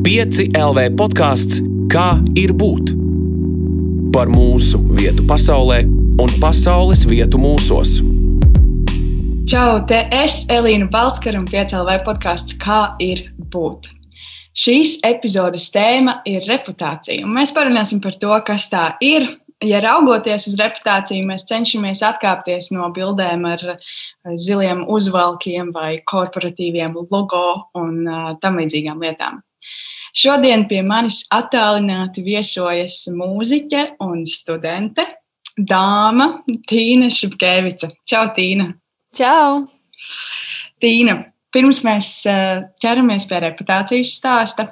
5 LV podkāsts Kā ir būt? Par mūsu vietu pasaulē un pasaules vietu mūsos. Čau, te es Elīna Balskara un 5 LV podkāsts Kā ir būt? Šīs epizodes tēma ir reputācija, mēs parunāsim par to, kas tā ir. Ja raugoties uz reputāciju, mēs cenšamies atkāpties no bildēm ar ziliem uzvalkiem vai korporatīviem logo un uh, tam līdzīgām lietām. Šodien pie manis attālināti viesojas mūziķe un studente, dāma Tīna Šepkevica. Čau, Tīna! Čau! Tīna, pirms mēs ķeramies pie reputācijas stāsta,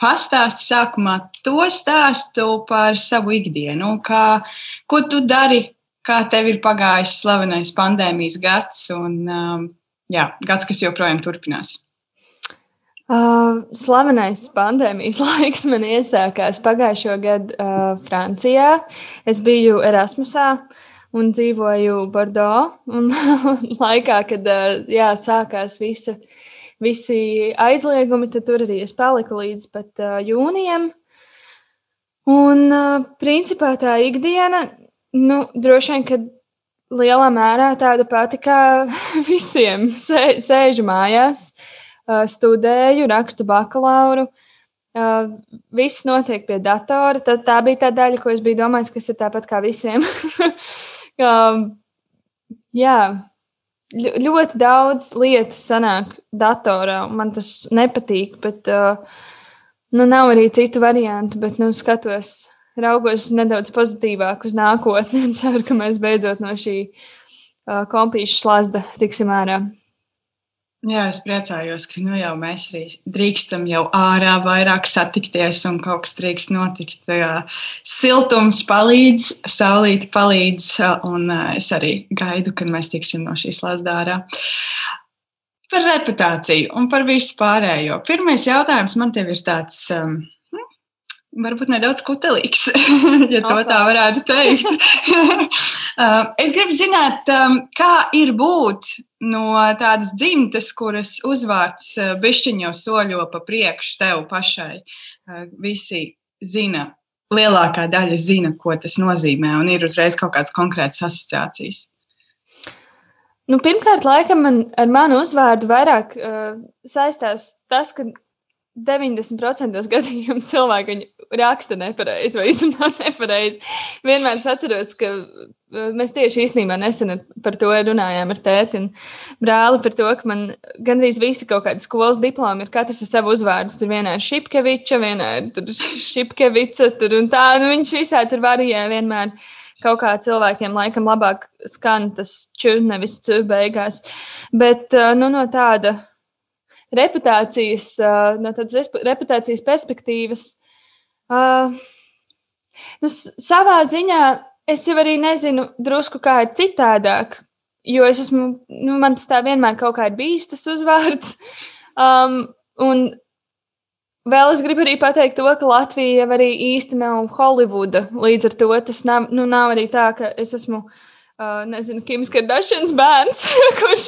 pastāsti sākumā to stāstu par savu ikdienu, kā, ko tu dari kā tev ir pagājis slavenais pandēmijas gads un um, jā, gads, kas joprojām turpinās? Uh, slavenais pandēmijas laiks man iesākās pagājušo gadu uh, Francijā. Es biju Erasmusā un dzīvoju Bordeaux. Un laikā, kad uh, jā, sākās visa, visi aizliegumi, tad tur arī es paliku līdz pat uh, jūnijam. Un uh, principā tā ikdiena Nu, droši vien, ka lielā mērā tāda pati kā visiem. Sē, sēžu mājās, studēju, rakstu bakalauru. Viss notiek pie datora. Tā, tā bija tā daļa, ko es biju domājis, kas ir tāpat kā visiem. Jā, ļoti daudz lietas sanāk datorā. Man tas nepatīk, bet nu, nav arī citu variantu. Bet nu, skatos raugos nedaudz pozitīvāk uz nākotni un ceru, ka mēs beidzot no šī uh, kompīša slazda tiksim ārā. Jā, es priecājos, ka nu jau mēs drīkstam jau ārā vairāk satikties un kaut kas drīkst notikt. Siltums palīdz, saulīte palīdz, un es arī gaidu, kad mēs tiksim no šīs slazda ārā. Par reputāciju un par visu pārējo. Pirmais jautājums man te ir tāds. Um, varbūt nedaudz kutelīgs, ja to tā varētu teikt. Uh, es gribu zināt, um, kā ir būt no tādas dzimtes, kuras uzvārds uh, bišķiņo soļo pa priekšu tev pašai. Uh, visi zina, lielākā daļa zina, ko tas nozīmē, un ir uzreiz kaut kādas konkrētas asociācijas. Nu, pirmkārt, laikam man ar manu uzvārdu vairāk uh, saistās tas, ka 90% gadījumu cilvēki viņu raksta nepareizi vai izrunā nepareizi. Vienmēr es atceros, ka uh, mēs tieši īstenībā nesen par to runājām ar tēti un brāli. Par to, ka man gandrīz visi kaut kādi skolas diplomi ir katrs ar savu uzvārdu. Tur vienā ir Šipkeviča, vienā ir Šipkevica, tur un tā. Nu, viņš visā tur varijē vienmēr. Kaut kā cilvēkiem laikam labāk skan tas čū, nevis čū beigās. Bet uh, nu, no tāda reputācijas, no tādas reputācijas perspektīvas, nu, savā ziņā es jau arī nezinu drusku, kā ir citādāk. Jo es esmu, nu, man tas tā vienmēr kaut kā ir bijis tas uzvārds. Um, un vēl es gribu arī pateikt to, ka Latvija jau arī īsti nav Holivuda. Līdz ar to tas nav, nu, nav arī tā, ka es esmu uh, Uh, nezinu, Kims Kardashians bērns, kurš,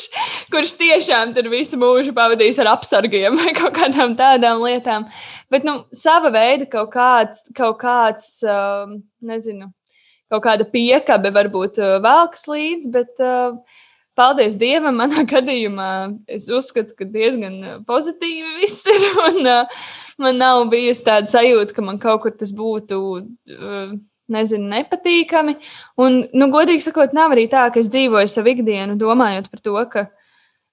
kurš tiešām tur visu mūžu pavadījis ar apsargiem vai kaut kādām tādām lietām. Bet, nu, sava veida kaut kāds, kaut kāds uh, nezinu, kaut kāda piekabe varbūt uh, velks līdzi, bet uh, paldies Dievam, manā gadījumā es uzskatu, ka diezgan pozitīvi viss ir. Un, uh, man nav bijusi tāda sajūta, ka man kaut kur tas būtu. Uh, nezinu, nepatīkami. Un, nu, godīgi sakot, nav arī tā, ka es dzīvoju savu ikdienu, domājot par to, ka,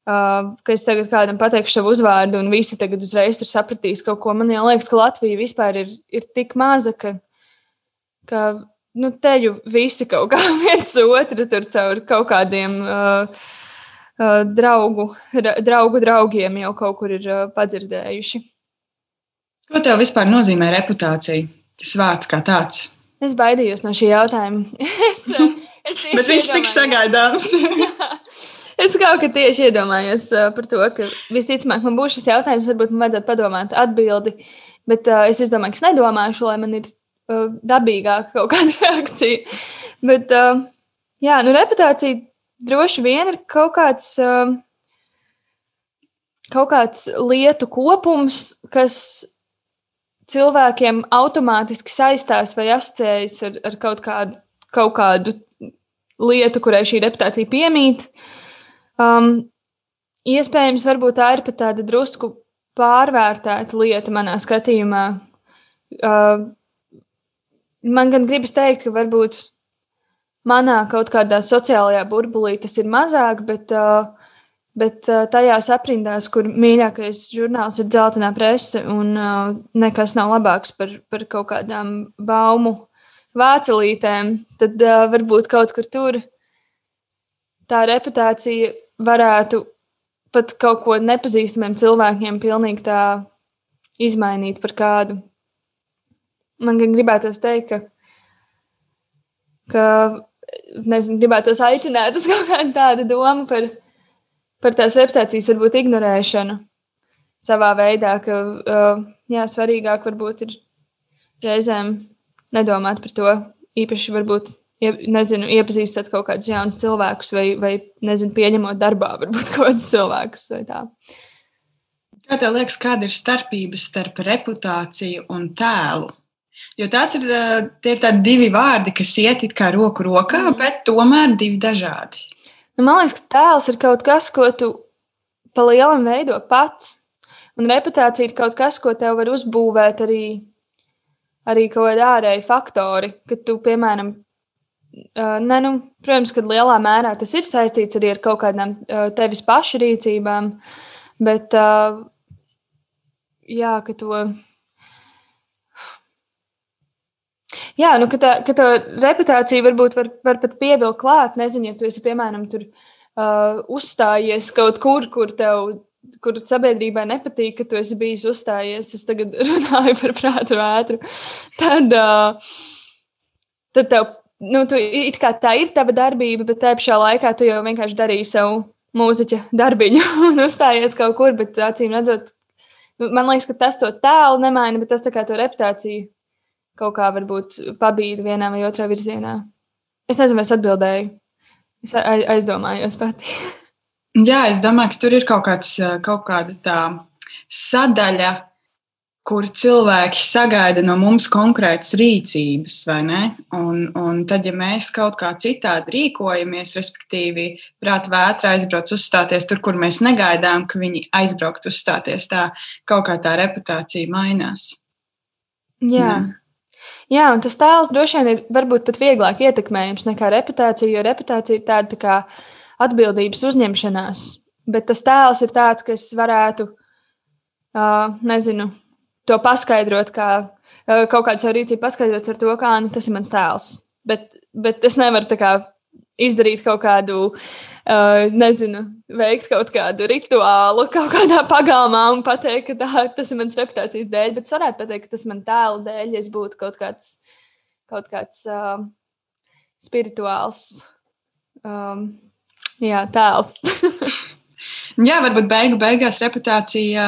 uh, ka es tagad kādam pateikšu savu uzvārdu, un visi tagad uzreiz tur sapratīs kaut ko. Man jau liekas, ka Latvija vispār ir, ir tik maza, ka, ka nu, teju visi kaut kā viens otru tur caur kaut kādiem. Uh, Uh, draugu, ra, draugu draugiem jau kaut kur ir uh, padzirdējuši. Ko tev vispār nozīmē reputācija? Tas vārds kā tāds. Es baidījos no šī jautājuma. es, es Bet viņš tik sagaidāms. es kaut kā tieši iedomājos uh, par to, ka visticamāk man būs šis jautājums, varbūt man vajadzētu padomāt atbildi. Bet uh, es domāju, ka es nedomāšu, lai man ir uh, dabīgāka kaut kāda reakcija. Bet, uh, jā, nu, reputācija droši vien ir kaut kāds, uh, kaut kāds lietu kopums, kas cilvēkiem automātiski saistās vai asociējas ar, ar kaut, kādu, kaut kādu lietu, kurai šī reputācija piemīt. Um, iespējams, varbūt tā ir pat tāda drusku pārvērtēta lieta manā skatījumā. Uh, man gan gribas teikt, ka varbūt manā kaut kādā sociālajā burbulī tas ir mazāk, bet, uh, bet uh, tajās aprindās, kur mīļākais žurnāls ir dzeltenā prese un uh, nekas nav labāks par, par kaut kādām baumu vācelītēm, tad uh, varbūt kaut kur tur tā reputācija varētu pat kaut ko nepazīstamiem cilvēkiem pilnīgi tā izmainīt par kādu. Man gan gribētos teikt, ka, ka nezinu, gribētos aicināt uz kaut kādu tādu domu par, par tās reputācijas varbūt ignorēšanu savā veidā, ka uh, jā, svarīgāk varbūt ir reizēm nedomāt par to īpaši varbūt nezinu, iepazīstot kaut kādus jaunus cilvēkus, vai, vai nezinu, pieņemot darbā, varbūt kaut kādus cilvēkus. Kā tev liekas, kāda ir starpība starp reputāciju un tēlu? Jo tās ir, ir tādi divi vārdi, kas iet kā roku rokā, mm. bet tomēr divi dažādi. Nu, man liekas, ka tēls ir kaut kas, ko tu pa lielam veido pats. Un reputācija ir kaut kas, ko tev var uzbūvēt arī, arī kaut kādi ārēji faktori. Kad tu, piemēram, Uh, ne, nu, protams, ka lielā mērā tas ir saistīts arī ar kaut kādām uh, tevis pašu rīcībām, bet uh, jā, ka to. Jā, nu, ka tā, ka tā reputācija varbūt var, var pat pievilkt klāt. Nezinu, ja tu esi, piemēram, tur uh, uzstājies kaut kur, kur tev, kur sabiedrībai nepatīk, ka tu esi bijis uzstājies. Es tagad runāju par prātu vētru. Tad, uh, tad tev nu, tu, tā ir tava darbība, bet tajā pašā laikā tu jau vienkārši darīji savu mūziķa darbiņu un uzstājies kaut kur. Bet acīm redzot, nu, man liekas, ka tas to tēlu nemaina, bet tas tā kā to reputāciju kaut kā varbūt pabīda vienā vai otrā virzienā. Es nezinu, vai es atbildēju. Es aizdomājos pati. Jā, es domāju, ka tur ir kaut, kāds, kaut kāda tā sadaļa, kur cilvēki sagaida no mums konkrētas rīcības, vai ne? Un, un tad, ja mēs kaut kā citādi rīkojamies, respektīvi, prāta vētra aizbrauc uzstāties tur, kur mēs negaidām, ka viņi aizbraukt uzstāties, tā kaut kā tā reputācija mainās. Jā. Jā. Jā, un tas tēls droši vien ir varbūt pat vieglāk ietekmējams nekā reputācija, jo reputācija ir tāda tā kā atbildības uzņemšanās. Bet tas tēls ir tāds, kas varētu, uh, nezinu, to paskaidrot, kā kaut kādu savu rīcību paskaidrot ar to, kā nu, tas ir mans tēls. Bet, bet es nevaru kā, izdarīt kaut kādu, uh, nezinu, veikt kaut kādu rituālu kaut kādā pagalmā un pateikt, ka tā, tas ir mans reputācijas dēļ. Bet es varētu pateikt, ka tas man tēla dēļ, ja es būtu kaut kāds, kaut kāds uh, spirituāls um, jā, tēls. jā, varbūt beigu beigās reputācija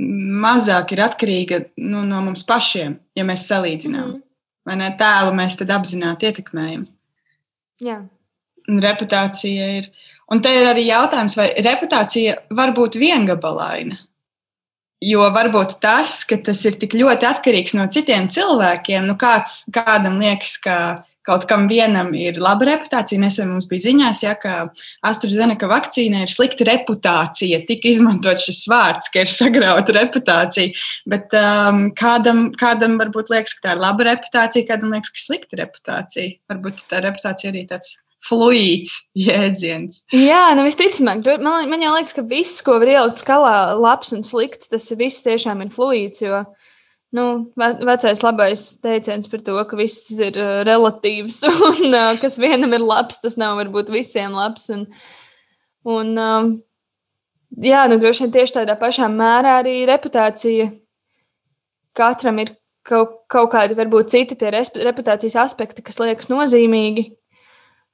mazāk ir atkarīga nu, no mums pašiem, ja mēs salīdzinām. Mm. Vai ne tēlu mēs tad apzināti ietekmējam? Jā. Un reputācija ir. Un te ir arī jautājums, vai reputācija var būt viengabalaina. Jo varbūt tas, ka tas ir tik ļoti atkarīgs no citiem cilvēkiem, nu kāds, kādam liekas, ka kaut kam vienam ir laba reputācija. Nesen mums bija ziņās, ja, ka AstraZeneca vakcīnai ir slikta reputācija. Tika izmantot šis vārds, ka ir sagrauta reputācija. Bet um, kādam, kādam varbūt liekas, ka tā ir laba reputācija, kādam liekas, ka slikta reputācija. Varbūt tā reputācija arī tāds fluīds jēdziens. Jā, nu visticamāk, man, man jau liekas, ka viss, ko var ielikt skalā, labs un slikts, tas viss tiešām ir fluīds. Jo, nu, vecais labais teiciens par to, ka viss ir uh, relatīvs un uh, kas vienam ir labs, tas nav varbūt visiem labs. Un, un, uh, jā, nu, droši vien tieši tādā pašā mērā arī reputācija katram ir kaut, kaut kādi, varbūt citi tie reputācijas aspekti, kas liekas nozīmīgi.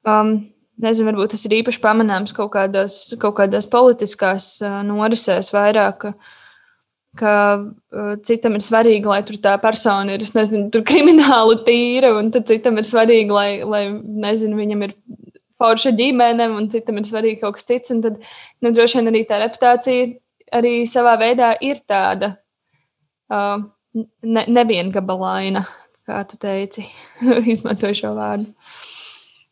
Um, nezinu, varbūt tas ir īpaši pamanāms kaut kādās, kaut kādās politiskās uh, norisēs vairāk. Uh, ka uh, citam ir svarīgi, lai tur tā persona ir, nezinu, tur krimināli tīra, un citam ir svarīgi, lai, lai nezinu, viņam ir forša ģimene, un citam ir svarīgi kaut kas cits. Tad, nu, droši vien arī tā reputācija arī savā veidā ir tāda uh, ne, neviengabalaina, kā tu teici, izmanto šo vārdu.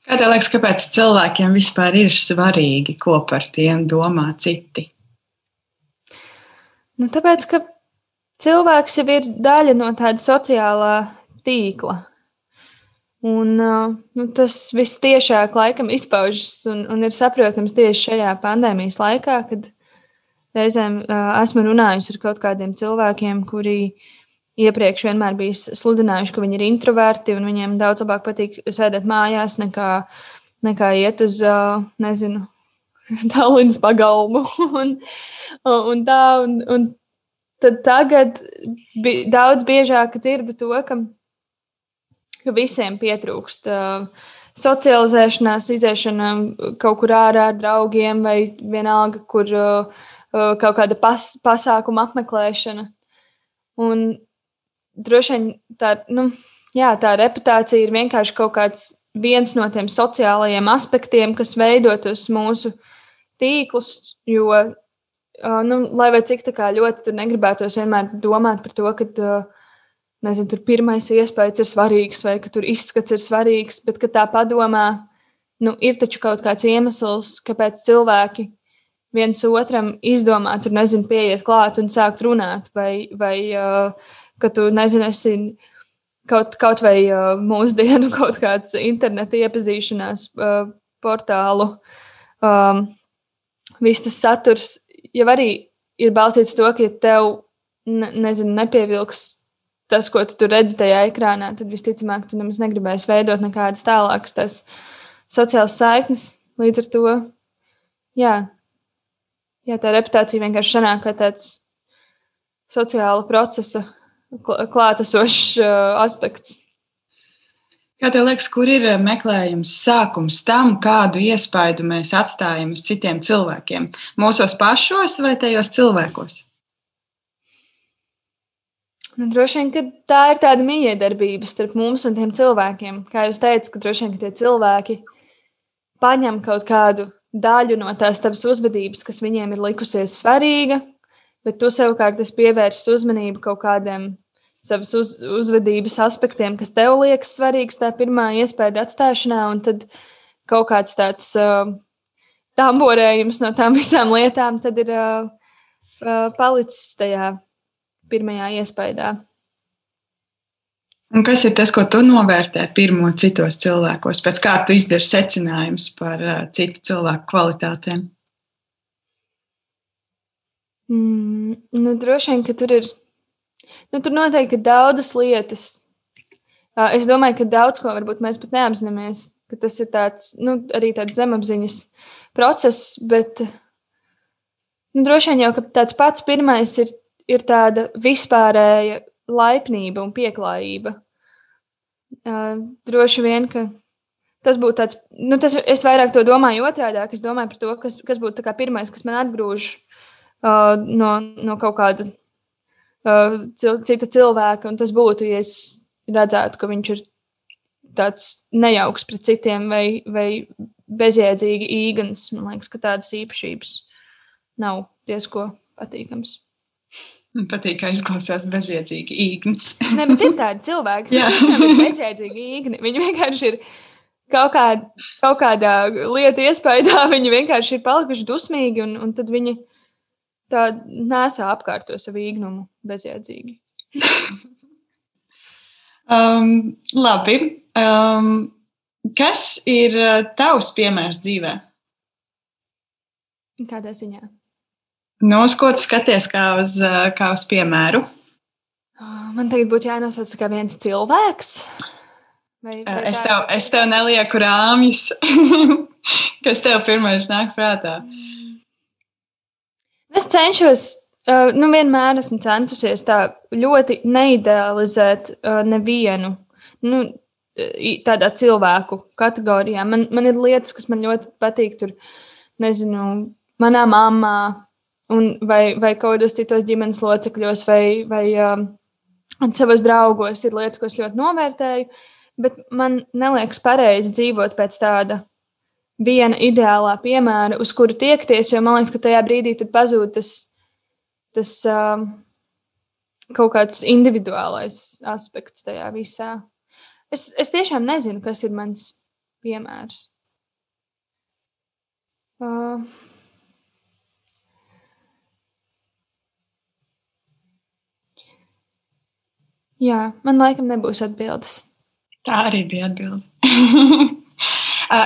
Kā tev liekas, kāpēc cilvēkiem vispār ir svarīgi, ko par tiem domā citi? Nu, tāpēc, ka cilvēks jau ir daļa no tāda sociālā tīkla. Un, nu, tas viss tiešāk laikam izpaužas un, un ir saprotams tieši šajā pandēmijas laikā, kad reizēm uh, esmu runājusi ar kaut kādiem cilvēkiem, kuri uh, iepriekš vienmēr bija sludinājuši, ka viņi ir introverti un viņiem daudz labāk patīk sēdēt mājās nekā, nekā iet uz, nezinu, Tallinas pagalmu. un, un tā, un, un tad tagad bi daudz biežāk dzirdu to, ka, ka visiem pietrūkst socializēšanās, iziešana kaut kur ārā ar draugiem vai vienalga, kur kaut kāda pas, pasākuma apmeklēšana. Un droši vien tā, nu, jā, tā reputācija ir vienkārši kaut kāds viens no tiem sociālajiem aspektiem, kas veido tos mūsu tīklus. Jo, nu, lai vai cik ļoti tur negribētos vienmēr domāt par to, ka nezinu, tur pirmais iespējas ir svarīgs vai ka tur izskats ir svarīgs, bet tā padomā, nu, ir taču kaut kāds iemesls, kāpēc cilvēki viens otram izdomā, tur nezinu, pieiet klāt un sākt runāt vai, vai uh, ka tu nezini, esi kaut, kaut vai uh, mūsdienu kaut kāds interneta iepazīšanās uh, portālu. Um, viss tas saturs jau arī ir balstīts to, ka ja tev, ne, nezinu, nepievilks tas, ko tu redzi tajā ekrānā, tad visticamāk, tu nemaz negribēsi veidot nekādas tālākas tās sociālas saiknes. Līdz ar to, jā, jā tā reputācija vienkārši sanāk kā tāds sociāla procesa klātesošs uh, aspekts. Kā tev liekas, kur ir uh, meklējums sākums tam, kādu iespaidu mēs atstājam uz citiem cilvēkiem? Mūsos pašos vai tajos cilvēkos? Nu, droši vien, ka tā ir tāda miedarbība starp mums un tiem cilvēkiem. Kā jau teicu, ka droši vien ka tie cilvēki paņem kaut kādu daļu no tās tavas uzvedības, kas viņiem ir likusies svarīga, bet tu savukārt pievērsi uzmanību kaut kādiem savas uz, uzvedības aspektiem, kas tev liekas svarīgs, tā pirmā iespēja atstāšanā, un tad kaut kāds tāds uh, tamborējums no tām visām lietām tad ir uh, uh, palicis tajā pirmajā iespējā. Un kas ir tas, ko tu novērtē pirmo citos cilvēkos? Pēc kā tu izdari secinājumus par uh, citu cilvēku kvalitātēm? Mm, nu, droši vien, ka tur ir. Nu, tur noteikti ir daudzas lietas. Es domāju, ka daudz ko varbūt mēs pat neapzināmies, ka tas ir tāds, nu, arī tāds zemapziņas process, bet nu, droši vien jau tāds pats pirmais ir, ir tāda vispārēja laipnība un pieklājība. Droši vien, ka tas būtu tāds, nu, tas, es vairāk to domāju otrādi, es domāju par to, kas, kas būtu pirmais, kas man atgrūž uh, no, no kaut kāda uh, cil, cita cilvēka. Un tas būtu, ja es redzētu, ka viņš ir tāds nejauks pret citiem vai, vai bezjēdzīgi īgans. Man liekas, ka tādas īpašības nav diezko patīkamas. Patīk, ka izklausās bezjēdzīgi īgnis. Nē, bet ir tādi cilvēki, kas ir bezjēdzīgi īgni. Viņi vienkārši ir kaut, kā, kaut kādā lieta iespējā, viņi vienkārši ir palikuši dusmīgi, un, un tad viņi tā nesā apkārt to savu īgnumu bezjēdzīgi. um, labi. Um, kas ir uh, tavs piemērs dzīvē? Kādā ziņā? No ko tu skaties kā uz, uh, kā uz piemēru? Ah, man tagad būtu jānosauc kā viens cilvēks. Vai, vai es, tev, es tev nelieku rāmjus, kas tev pirmais nāk prātā. Mm. Es cenšos, uh, nu, vienmēr esmu centusies tā ļoti neidealizēt uh, nevienu. Nu, tādā cilvēku kategorijā. Man, man ir lietas, kas man ļoti patīk. Tur, nezinu, manā mamā, vai, vai kaut kādos citos ģimenes locekļos, vai, vai um, savos draugos ir lietas, ko es ļoti novērtēju. Bet man neliekas pareizi dzīvot pēc tāda viena ideālā piemēra, uz kuru tiekties, jo man liekas, ka tajā brīdī pazūd tas, tas uh, kaut kāds individuālais aspekts tajā visā. Es, es tiešām nezinu, kas ir mans piemērs. Uh, jā, man laikam nebūs atbildes. Tā arī bija atbilde.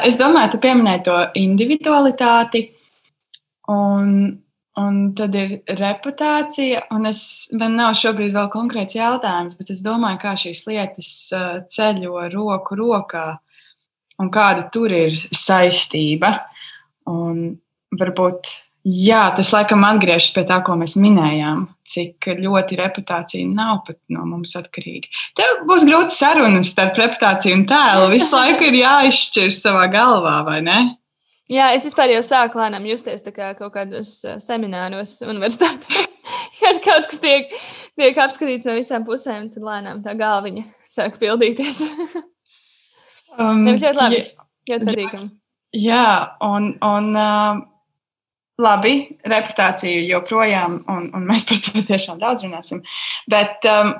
es domāju, tu pieminēji to individualitāti. Un, un tad ir reputācija, es, man nav šobrīd vēl konkrēts jautājums, bet es domāju, kā šīs lietas ceļo roku rokā un kāda tur ir saistība. Un varbūt jā, tas laikam atgriežas pie tā, ko mēs minējām, cik ļoti reputācija nav pat no mums atkarīga. Tev būs grūti sarunas starp reputāciju un tēlu. Visu laiku ir jāizšķir savā galvā, vai ne? Jā, es vispār jau sāku lēnām justies kā kaut kādos uh, semināros, universitātē. Kad kaut kas tiek, tiek apskatīts no visām pusēm, tad lēnām tā galviņa sāk pildīties. um, Nevis ļoti labi, ļoti patīkami. Jā, un, un uh, labi, reputācija joprojām, un, un mēs par to tiešām daudz runāsim. Bet, um,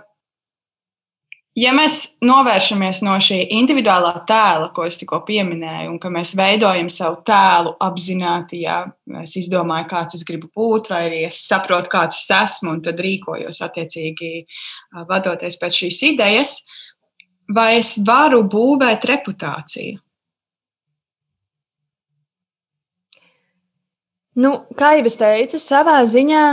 ja mēs novēršamies no šī individuālā tēla, ko es tikko pieminēju, un ka mēs veidojam savu tēlu apzināti, ja es izdomāju, kāds es gribu būt, vai arī es saprotu, kāds es esmu, un tad rīkojos attiecīgi uh, vadoties pēc šīs idejas, vai es varu būvēt reputāciju? Nu, kā jau es teicu, savā ziņā,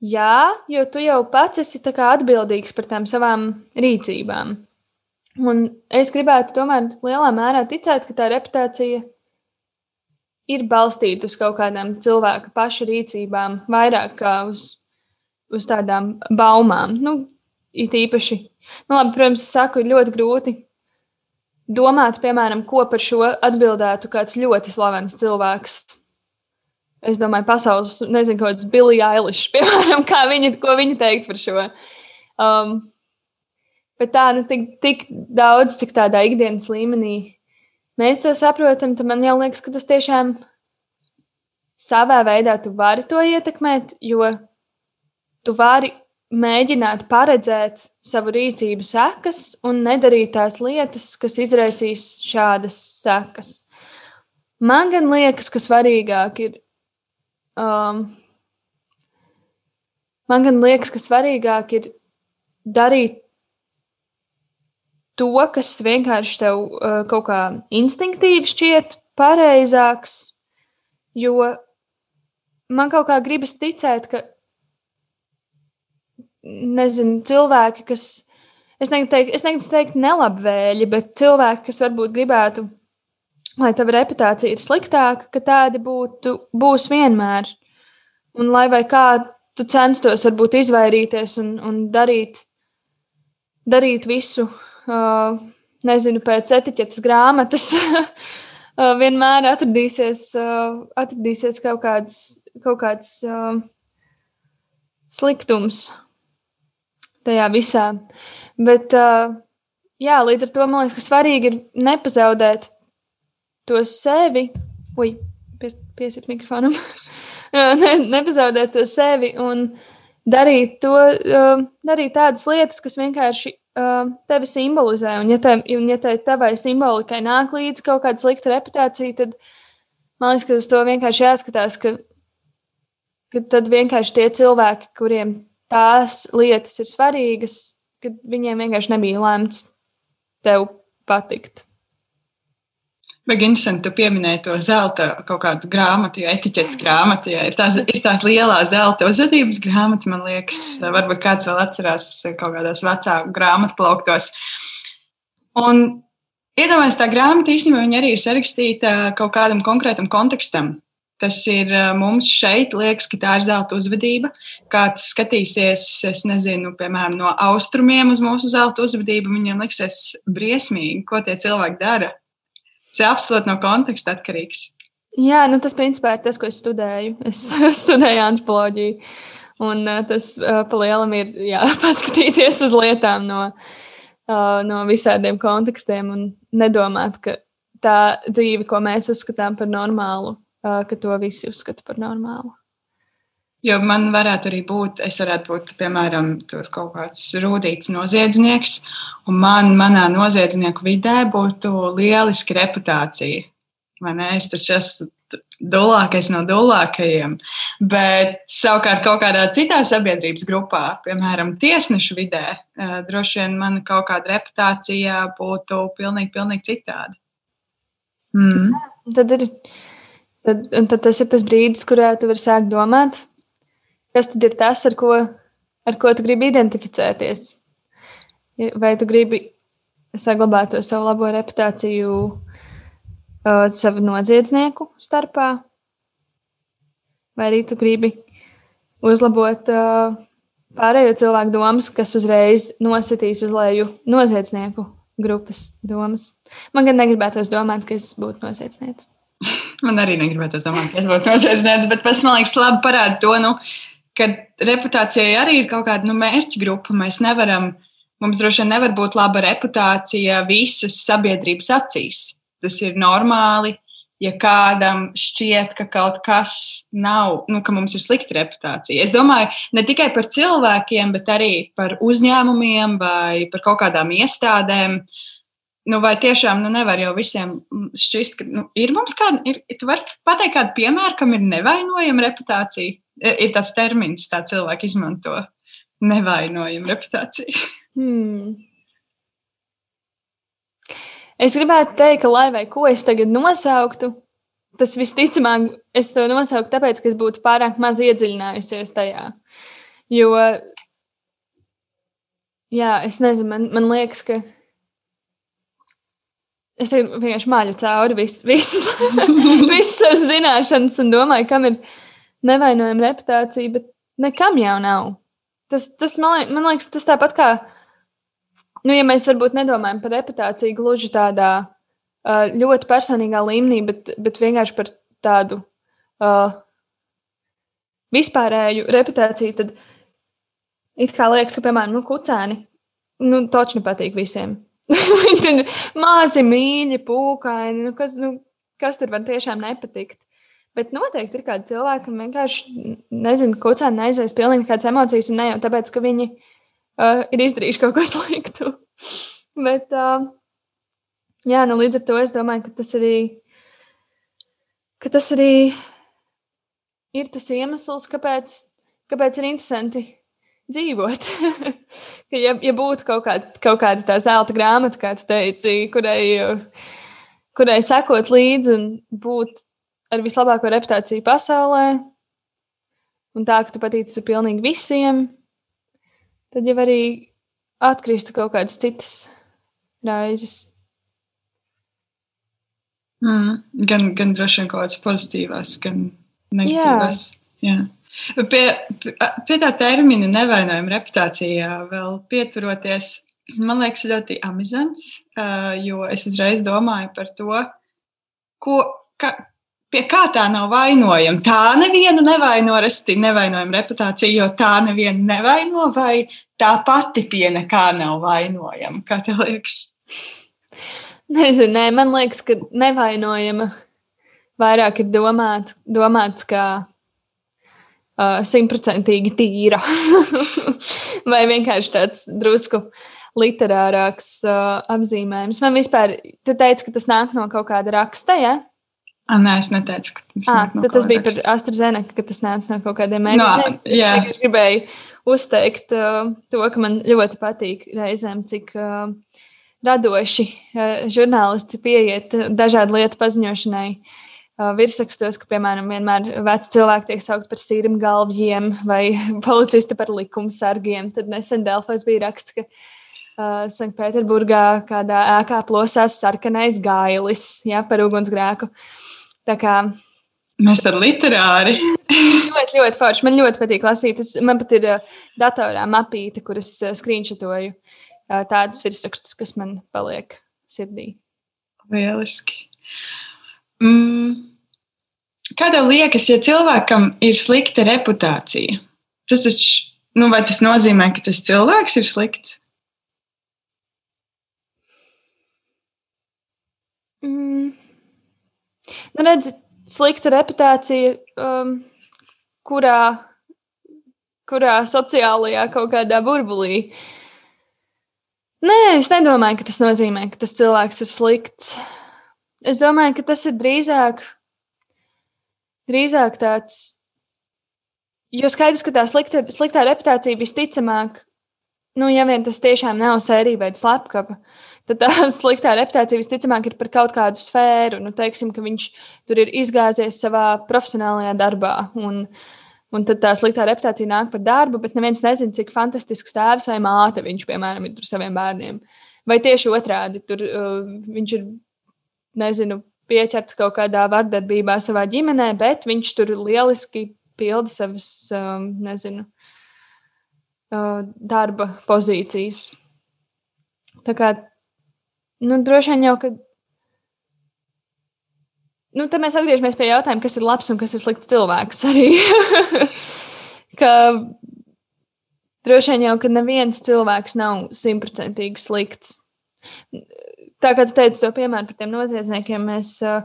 jā, jo tu jau pats esi atbildīgs par tām savām rīcībām. Un es gribētu tomēr lielā mērā ticēt, ka tā reputācija ir balstīta uz kaut kādām cilvēka paša rīcībām, vairāk kā uz, uz tādām baumām. Nu, it īpaši, nu, labi, protams, es saku, ir ļoti grūti domāt, piemēram, ko par šo atbildētu kāds ļoti slavens cilvēks. Es domāju, pasaules, nezinu, kāds Billy Eilish, piemēram, kā viņa, ko viņa teikt par šo. Um, bet tā, nu, tik, tik daudz, cik tādā ikdienas līmenī mēs to saprotam, tad man jau liekas, ka tas tiešām savā veidā tu vari to ietekmēt, jo tu vari mēģināt paredzēt savu rīcību sekas un nedarīt tās lietas, kas izraisīs šādas sekas. Man gan liekas, ka svarīgāk ir. Um, man gan liekas, ka svarīgāk ir darīt to, kas vienkārši tev uh, kaut kā instinktīvi šķiet pareizāks, jo man kaut kā gribas ticēt, ka nezinu, cilvēki, kas, es negribu teikt, es negribu teikt nelabvēļi, bet cilvēki, kas varbūt gribētu, lai tava reputācija ir sliktāka, ka tādi būtu, būs vienmēr. Un lai vai kā tu censtos varbūt izvairīties un, un darīt, darīt visu, uh, nezinu, pēc etiķetes grāmatas, uh, vienmēr atradīsies, uh, atradīsies kaut kāds, kaut kāds uh, sliktums tajā visā. Bet, jā, līdz ar to man liekas, ka svarīgi ir nepazaudēt to sevi. Ui, pies, piesiet mikrofonam. ne, nepazaudēt to sevi un darīt, to, darīt tādas lietas, kas vienkārši tevi simbolizē. Un, ja, te, un, ja te tavai simbolikai nāk līdzi kaut kāda slikta reputācija, tad man liekas, ka uz to vienkārši jāskatās, ka, ka tad vienkārši tie cilvēki, kuriem tās lietas ir svarīgas, kad viņiem vienkārši nebija lemts tev patikt. Bet interesanti, tu pieminēji to zelta kaut kādu grāmatu, jo etiķetes grāmatu, ja ir tās, ir tās lielā zelta uzvedības grāmata, man liekas, varbūt kāds vēl atcerās kaut kādās vecāku grāmatu plauktos. Un iedomājieties, tā grāmata īstenībā arī ir sarakstīta kaut kādam konkrētam kontekstam. Tas ir mums šeit, liekas, ka tā ir zelta uzvedība. Kāds skatīsies, es nezinu, piemēram, no austrumiem uz mūsu zelta uzvedību, viņiem liksies briesmīgi, ko tie cilvēki dara. Tas ir absolūti no konteksta atkarīgs. Jā, nu tas principā ir tas, ko es studēju. Es studēju antropoloģiju. Un tas palielam ir jā, paskatīties uz lietām no, no visādiem kontekstiem un nedomāt, ka tā dzīve, ko mēs uzskatām par normālu, ka to visi uzskata par normālu. Jo man varētu arī būt, es varētu būt, piemēram, kaut kāds rūtīts noziedznieks, un man, manā noziedznieku vidē būtu lieliska reputācija. Ne? Es taču esmu dulākais no dulākajiem. Bet savukārt kaut kādā citā sabiedrības grupā, piemēram, tiesnešu vidē, droši vien mana kaut kāda reputācija būtu pilnīgi, pilnīgi citāda. Mm. Tad, ir, tad, tad tas ir tas brīdis, kurā tu vari sākt domāt, kas tad ir tas, ar ko, ar ko tu gribi identificēties. Vai tu gribi saglabāt to savu labo reputāciju uh, savu noziedznieku starpā, vai arī tu gribi uzlabot uh, pārējo cilvēku domas, kas uzreiz nositīs uz leju noziedznieku grupas domas. Man gan negribētos domāt, ka es būtu noziedznieks. Man arī negribētos domāt, ka es būtu noziedznieks, bet tas man liekas labi parāda to, nu, ka reputācijai arī ir kaut kāda nu, mērķa grupa. Mēs nevaram, mums droši vien nevar būt laba reputācija visas sabiedrības acīs. Tas ir normāli. Ja kādam šķiet, ka kaut kas nav, nu, ka mums ir slikta reputācija. Es domāju ne tikai par cilvēkiem, bet arī par uzņēmumiem vai par kaut kādām iestādēm. Nu, vai tiešām nu, nevar jau visiem šķist, ka nu, ir mums kāda, ir, tu vari pateikt kādu piemēru, kam ir nevainojama reputācija? Ir tāds termins, tā cilvēki izmanto nevainojama reputācija. Hmm. Es gribētu teikt, ka, lai vai ko es tagad nosauktu, tas visticamāk, es to nosaucu tāpēc, ka es būtu pārāk maz iedziļinājusies tajā. Jo, jā, es nezinu, man, man liekas, ka es vienkārši māļu cauri vis, visas, savas zināšanas un domāju, kam ir nevainojama reputācija, bet nekam jau nav. Tas, tas man, man liekas, tas tāpat kā nu, ja mēs varbūt nedomājam par reputāciju gluži tādā uh, ļoti personīgā līmenī, bet, bet vienkārši par tādu uh, vispārēju reputāciju, tad it kā liekas, ka, piemēram, nu, kucēni, nu, točni patīk visiem. Viņi ir mazi, mīļi, pūkaini, nu, kas, nu, kas tur var tiešām nepatikt. Bet noteikti ir kādi cilvēki, kam vienkārši, nezinu, kucēni neizvēlas pilnīgi kādas emocijas, un ne jau tāpēc, ka viņi uh, ir izdarījuši kaut ko sliktu. Bet, uh, jā, nu, līdz ar to es domāju, ka tas arī, ka tas arī ir tas iemesls, kāpēc, kāpēc ir interesanti dzīvot. ka, ja, ja būtu kaut kāda, kaut kāda tā zelta grāmata, kā tu teici, kurai, kurai sekot līdzi un būt ar vislabāko reputāciju pasaulē, un tā, ka tu patīci pilnīgi visiem, tad jau arī atkristu kaut kādas citas raizes. Mm, gan, gan droši vien kaut kādas pozitīvas, gan negatīvas. Jā. Jā. Pie, pie, tā termina nevainojuma reputācijā vēl pieturoties, man liekas, ļoti amizants, jo es uzreiz domāju par to, ko, ka, pie kā tā nav vainojama. Tā nevienu nevaino, respektīvi, nevainojama reputācija, jo tā nevienu nevaino, vai tā pati pie nekā nav vainojama. Kā tev liekas? Nezinu, nē, man liekas, ka nevainojama vairāk ir domāt, domāts kā simtprocentīgi uh, tīra. vai vienkārši tāds drusku literārāks uh, apzīmējums. Man vispār, tu teici, ka tas nāk no kaut kāda raksta, ja? Ah, nē, es neteicu, ka tas, ah, no tas bija par AstraZeneca, ka tas nāca no kaut kādiem mēģinājumiem. No, es, es gribēju uzteikt uh, to, ka man ļoti patīk reizēm, cik uh, radoši uh, žurnālisti pieiet dažādu lietu paziņošanai. Uh, virsrakstos, ka, piemēram, vienmēr veci cilvēki tiek saukti par sīrim galvjiem vai policisti par likumsargiem. Tad nesen Delfos bija raksts, ka uh, Sanktpēterburgā kādā ēkā plosās sarkanais gailis ja, par ugunsgrēku. Tā kā Mēs tam literāri. ļoti, ļoti forši. Man ļoti patīk lasīt. Es, man pat ir datorā mapīte, kuras screenšotoju uh, tādus virsrakstus, kas man paliek sirdī. Lieliski. Mm. Kā tev liekas, ja cilvēkam ir slikta reputācija, tas taču, nu, vai tas nozīmē, ka tas cilvēks ir slikts? Mm. Nu, redz, slikta reputācija, um, kurā kurā sociālajā kaut kādā burbulī. Nē, es nedomāju, ka tas nozīmē, ka tas cilvēks ir slikts. Es domāju, ka tas ir drīzāk, drīzāk tāds, jo skaidrs, ka tā slikta, sliktā reputācija visticamāk, nu, ja vien tas tiešām nav sērija vai slepkava, tad tā sliktā reputācija visticamāk ir par kaut kādu sfēru. Nu, teiksim, ka viņš tur ir izgāzies savā profesionālajā darbā. Un, Un tad tā sliktā reputācija nāk par darbu, bet neviens nezina, cik fantastisks tēvs vai māte viņš, piemēram, ir saviem bērniem. Vai tieši otrādi, tur uh, viņš ir, nezinu, pieķerts kaut kādā vardarbībā savā ģimenē, bet viņš tur lieliski pilda savas, um, nezinu, uh, darba pozīcijas. Tā kā, nu, droši vien jau, ka nu, tad mēs atgriežamies pie jautājuma, kas ir labs un kas ir slikts cilvēks. Arī ka droši vien jau, ka neviens cilvēks nav simtprocentīgi slikts. Tā kā tu teici to piemēru par tiem noziedzniekiem, mēs uh,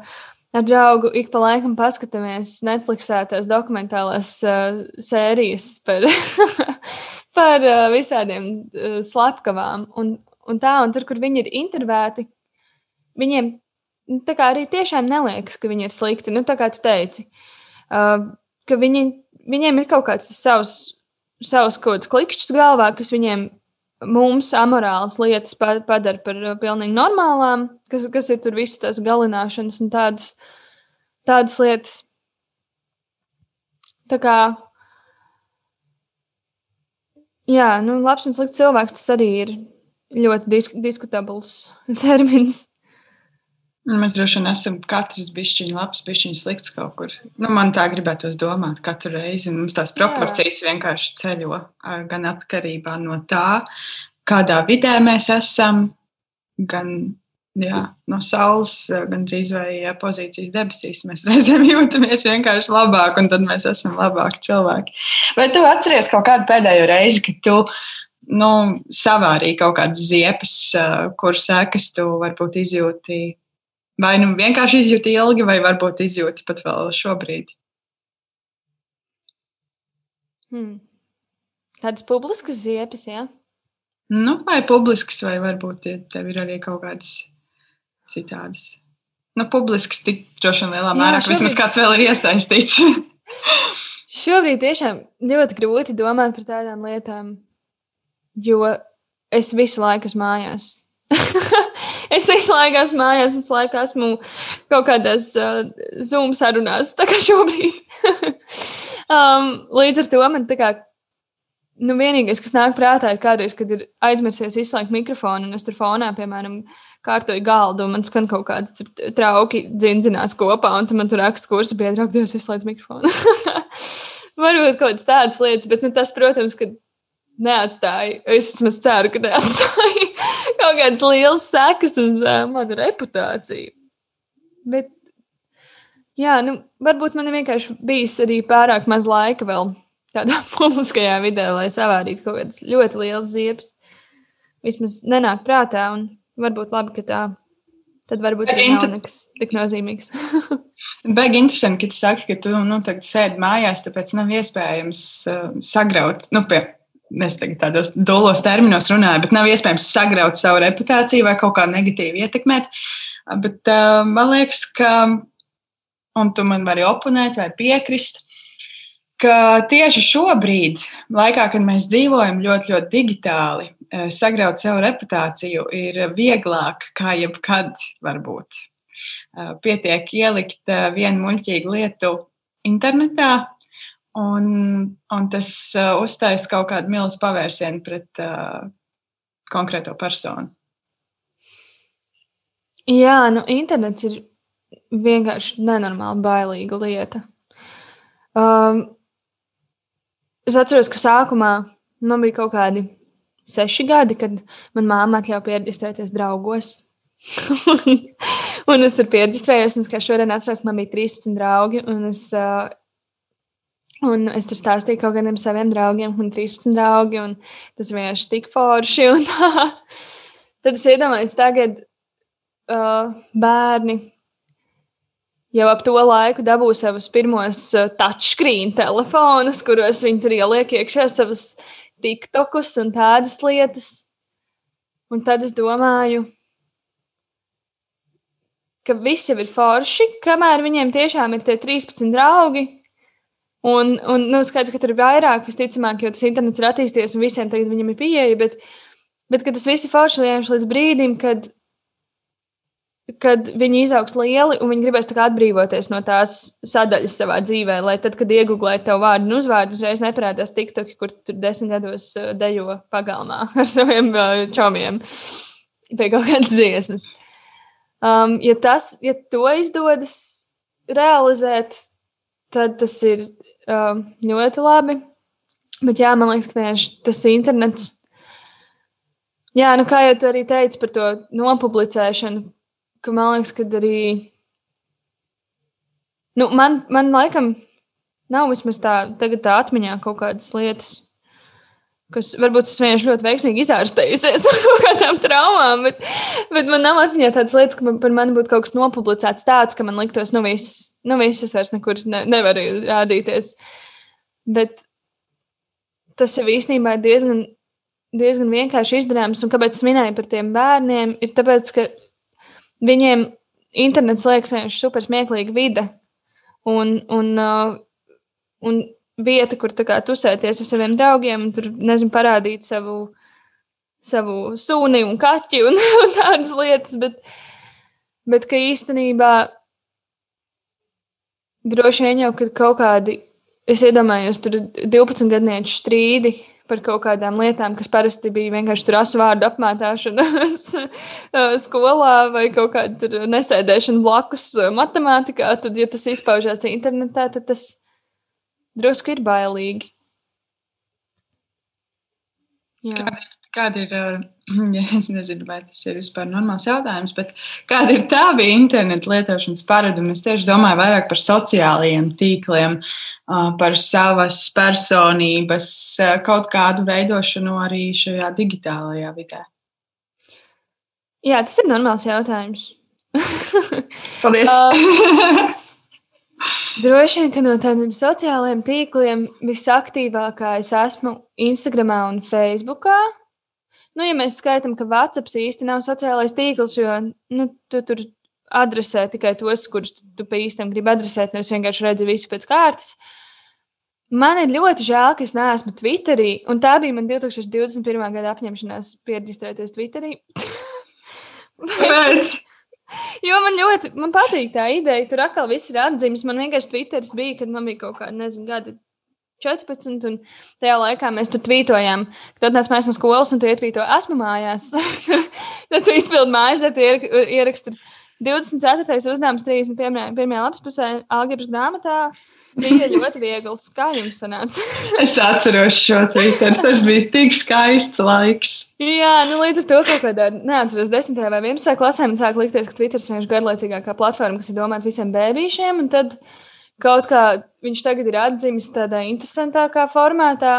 ar draugu ik pa laikam paskatāmies Netflixā tās dokumentālās uh, sērijas par, par uh, visādiem uh, slepkavām. Un, un tā, un tur, kur viņi ir intervēti, viņiem nu, arī tiešām neliekas, ka viņi ir slikti. Nu, tā kā tu teici, uh, ka viņi, viņiem ir kaut kāds savs, savs kaut kāds klikšķis galvā, kas viņiem mums amorālas lietas padara par uh, pilnīgi normālām, kas, kas ir tur visas tās galināšanas un tādas, tādas lietas. Tā kā, jā, nu, labs un slikts cilvēks tas arī ir ļoti disk diskutabls termins. Mēs droši vien esam katrs bišķiņš labs, bišķiņš slikts kaut kur. Nu, man tā gribētos domāt katru reizi. Mums tās proporcijas Jā. vienkārši ceļo gan atkarībā no tā, kādā vidē mēs esam, gan jā, no saules, gan drīz vai pozīcijas debesīs. Mēs reizēm jūtamies vienkārši labāk, un tad mēs esam labāki cilvēki. Vai tu atceries kaut kādu pēdējo reizi, kad tu nu, savārīji kaut kādas ziepes, kuras sekas tu varbūt izjūti? Vai nu vienkārši izjūti ilgi, vai varbūt izjūti pat vēl šobrīd? Hmm. Tādas publiskas ziepes, jā? Nu, vai publiskas, vai varbūt tev ir arī kaut kādas citādas. Nu, publisks tik droši vien lielā mērā, ka vismaz kāds vēl ir iesaistīts. šobrīd tiešām ļoti grūti domāt par tādām lietām, jo es visu laiku esmu mājās. es visu laiku esmu mājās, es laiku esmu kaut kādās uh, Zoom sarunās, tā kā šobrīd. um, līdz ar to man tā kā. Nu, vienīgais, kas nāk prātā, ir kādreiz, kad ir aizmirsies izslēgt mikrofonu, un es tur fonā, piemēram, kārtoju galdu, un man skan kaut kādi trauki dzindzinās kopā, un man tur raksta kursa biedra, ak, Dievs, izslēdz mikrofonu. Varbūt kaut kādas tādas lietas, bet nu, tas, protams, ka neatstāja. Es vismaz ceru, ka neatstāja kaut kādas liels sekas uz uh, manu reputāciju. Bet, jā, nu, varbūt man ir vienkārši bijis arī pārāk maz laika vēl tādā publiskajā vidē, lai savādītu kaut kādas ļoti lielas ziepes. Vismaz nenāk prātā, un varbūt labi, ka tā. Tad varbūt arī nav nekas tik nozīmīgs. Baigi interesanti, ka tu saki, ka tu nu, tagad sēdi mājās, tāpēc nav iespējams uh, sagraut, nu, pie es tagad tādos dolos terminos runāju, bet nav iespējams sagraut savu reputāciju vai kaut kā negatīvi ietekmēt. Bet uh, man liekas, ka, un tu man vari oponēt vai piekrist, ka tieši šobrīd, laikā, kad mēs dzīvojam ļoti, ļoti digitāli, sagraut savu reputāciju ir vieglāk kā jebkad, varbūt. Pietiek ielikt vienu muļķīgu lietu internetā, Un, un tas uh, uzstājas kaut kādu milzu pavērsienu pret uh, konkrēto personu. Jā, nu, internets ir vienkārši nenormāli bailīga lieta. Um, es atceros, ka sākumā man bija kaut kādi seši gadi, kad manā māte atļāva pierģistrēties draugos. un es tur pierģistrējos, un es kā šodien atceros, man bija 13 draugi. Es uh, Un es tur stāstīju kaut kādiem saviem draugiem, un 13 draugi, un tas vienkārši tik forši. Tad es iedomājos, tagad uh, bērni jau ap to laiku dabūju savus pirmos uh, touchscreen telefonus, kuros viņi tur ieliek iekšā savas tiktokus un tādas lietas. Un tad es domāju, ka viss jau ir forši, kamēr viņiem tiešām ir tie 13 draugi. Un, un nu, skaidrs, ka tur ir vairāk, visticamāk, jo tas internets ir attīstījies un visiem tagad viņam ir pieeja. Bet, bet tas viss ir forši līdz brīdim, kad kad viņi izaugs lieli un viņi gribēs atbrīvoties no tās sadaļas savā dzīvē, lai tad, kad iegūlēt tev vārdu un uzvārdu, uzreiz neparādās TikTok, kur tur desmit gados uh, dejo pagalmā ar saviem uh, čomiem pie kaut kādas dziesmas. Um, ja, tas, ja to izdodas realizēt, tad tas ir um, ļoti labi. Bet jā, man liekas, ka vienkārši tas internets. Jā, nu kā jau tu arī teici par to nopublicēšanu, ka man liekas, ka arī. Nu, man, man laikam nav vismaz tā, tā atmiņā kaut kādas lietas, kas varbūt es vienkārši ļoti veiksmīgi izārstējusies no kaut kādām traumām, bet, bet man nav atmiņā tādas lietas, ka man, par mani būtu kaut kas nopublicēts tāds, ka man liktos, nu viss, nu viss es vairs nekur ne, nevaru rādīties. Bet tas jau īstenībā ir diezgan, diezgan vienkārši izdarāms, un kāpēc es minēju par tiem bērniem, ir tāpēc, ka viņiem internets liekas vienkārši super smieklīga vide un, un, uh, un vieta, kur kā, tusēties ar saviem draugiem un tur, nezinu, parādīt savu, savu suni un kaķi un, un tādas lietas, bet, bet ka īstenībā droši vien jau, kad kaut kādi, es iedomājos, tur 12 gadnieku strīdi par kaut kādām lietām, kas parasti bija vienkārši tur asvārdu apmētāšana skolā vai kaut kāda nesēdēšana blakus matemātikā, tad, ja tas izpaužās internetā, tad tas drusku ir bailīgi. Jā. Kāda ir, ja es nezinu, vai tas ir vispār normāls jautājums, bet kāda ir tava interneta lietošanas paradumi? Es tieši domāju vairāk par sociālajiem tīkliem, par savas personības, kaut kādu veidošanu arī šajā digitālajā vidē. Jā, tas ir normāls jautājums. Paldies! Droši vien, ka no tādiem sociālajiem tīkliem visaktīvākā es esmu Instagram un Facebook. Nu, ja mēs skaitām, ka WhatsApp īsti nav sociālais tīkls, jo nu, tu tur adresē tikai tos, kurus tu pa īstam gribi adresēt, nevis vienkārši redzi visu pēc kārtas. Man ir ļoti žēl, ka es neesmu Twitterī, un tā bija mana 2021. gada apņemšanās pierģistrēties Twitterī. Kāpēc? Jo man ļoti man patīk tā ideja. Tur atkal viss ir atzīmes. Man vienkārši Twitteris bija, kad man bija kaut kāda, nezinu, gada 14. Un tajā laikā mēs tur tvītojām, kad atnāc mājās no skolas un tu ietvīto, esmu mājās. tad tu izpildi mājas, tad ieraksti 24. uzdevums 31. lapas pusē, algebras grāmatā. Bija ļoti viegls. Kā jums sanāca? es atceros šo Twitter. Tas bija tik skaists laiks. Jā, nu līdz ar to kaut kādā, neatceros, 10. vai 11. klasē man sāk likties, ka Twitter ir vienkārši garlaicīgākā platforma, kas ir domāta visiem bērniem. Un tad kaut kā viņš tagad ir atzīmis tādā interesantākā formātā.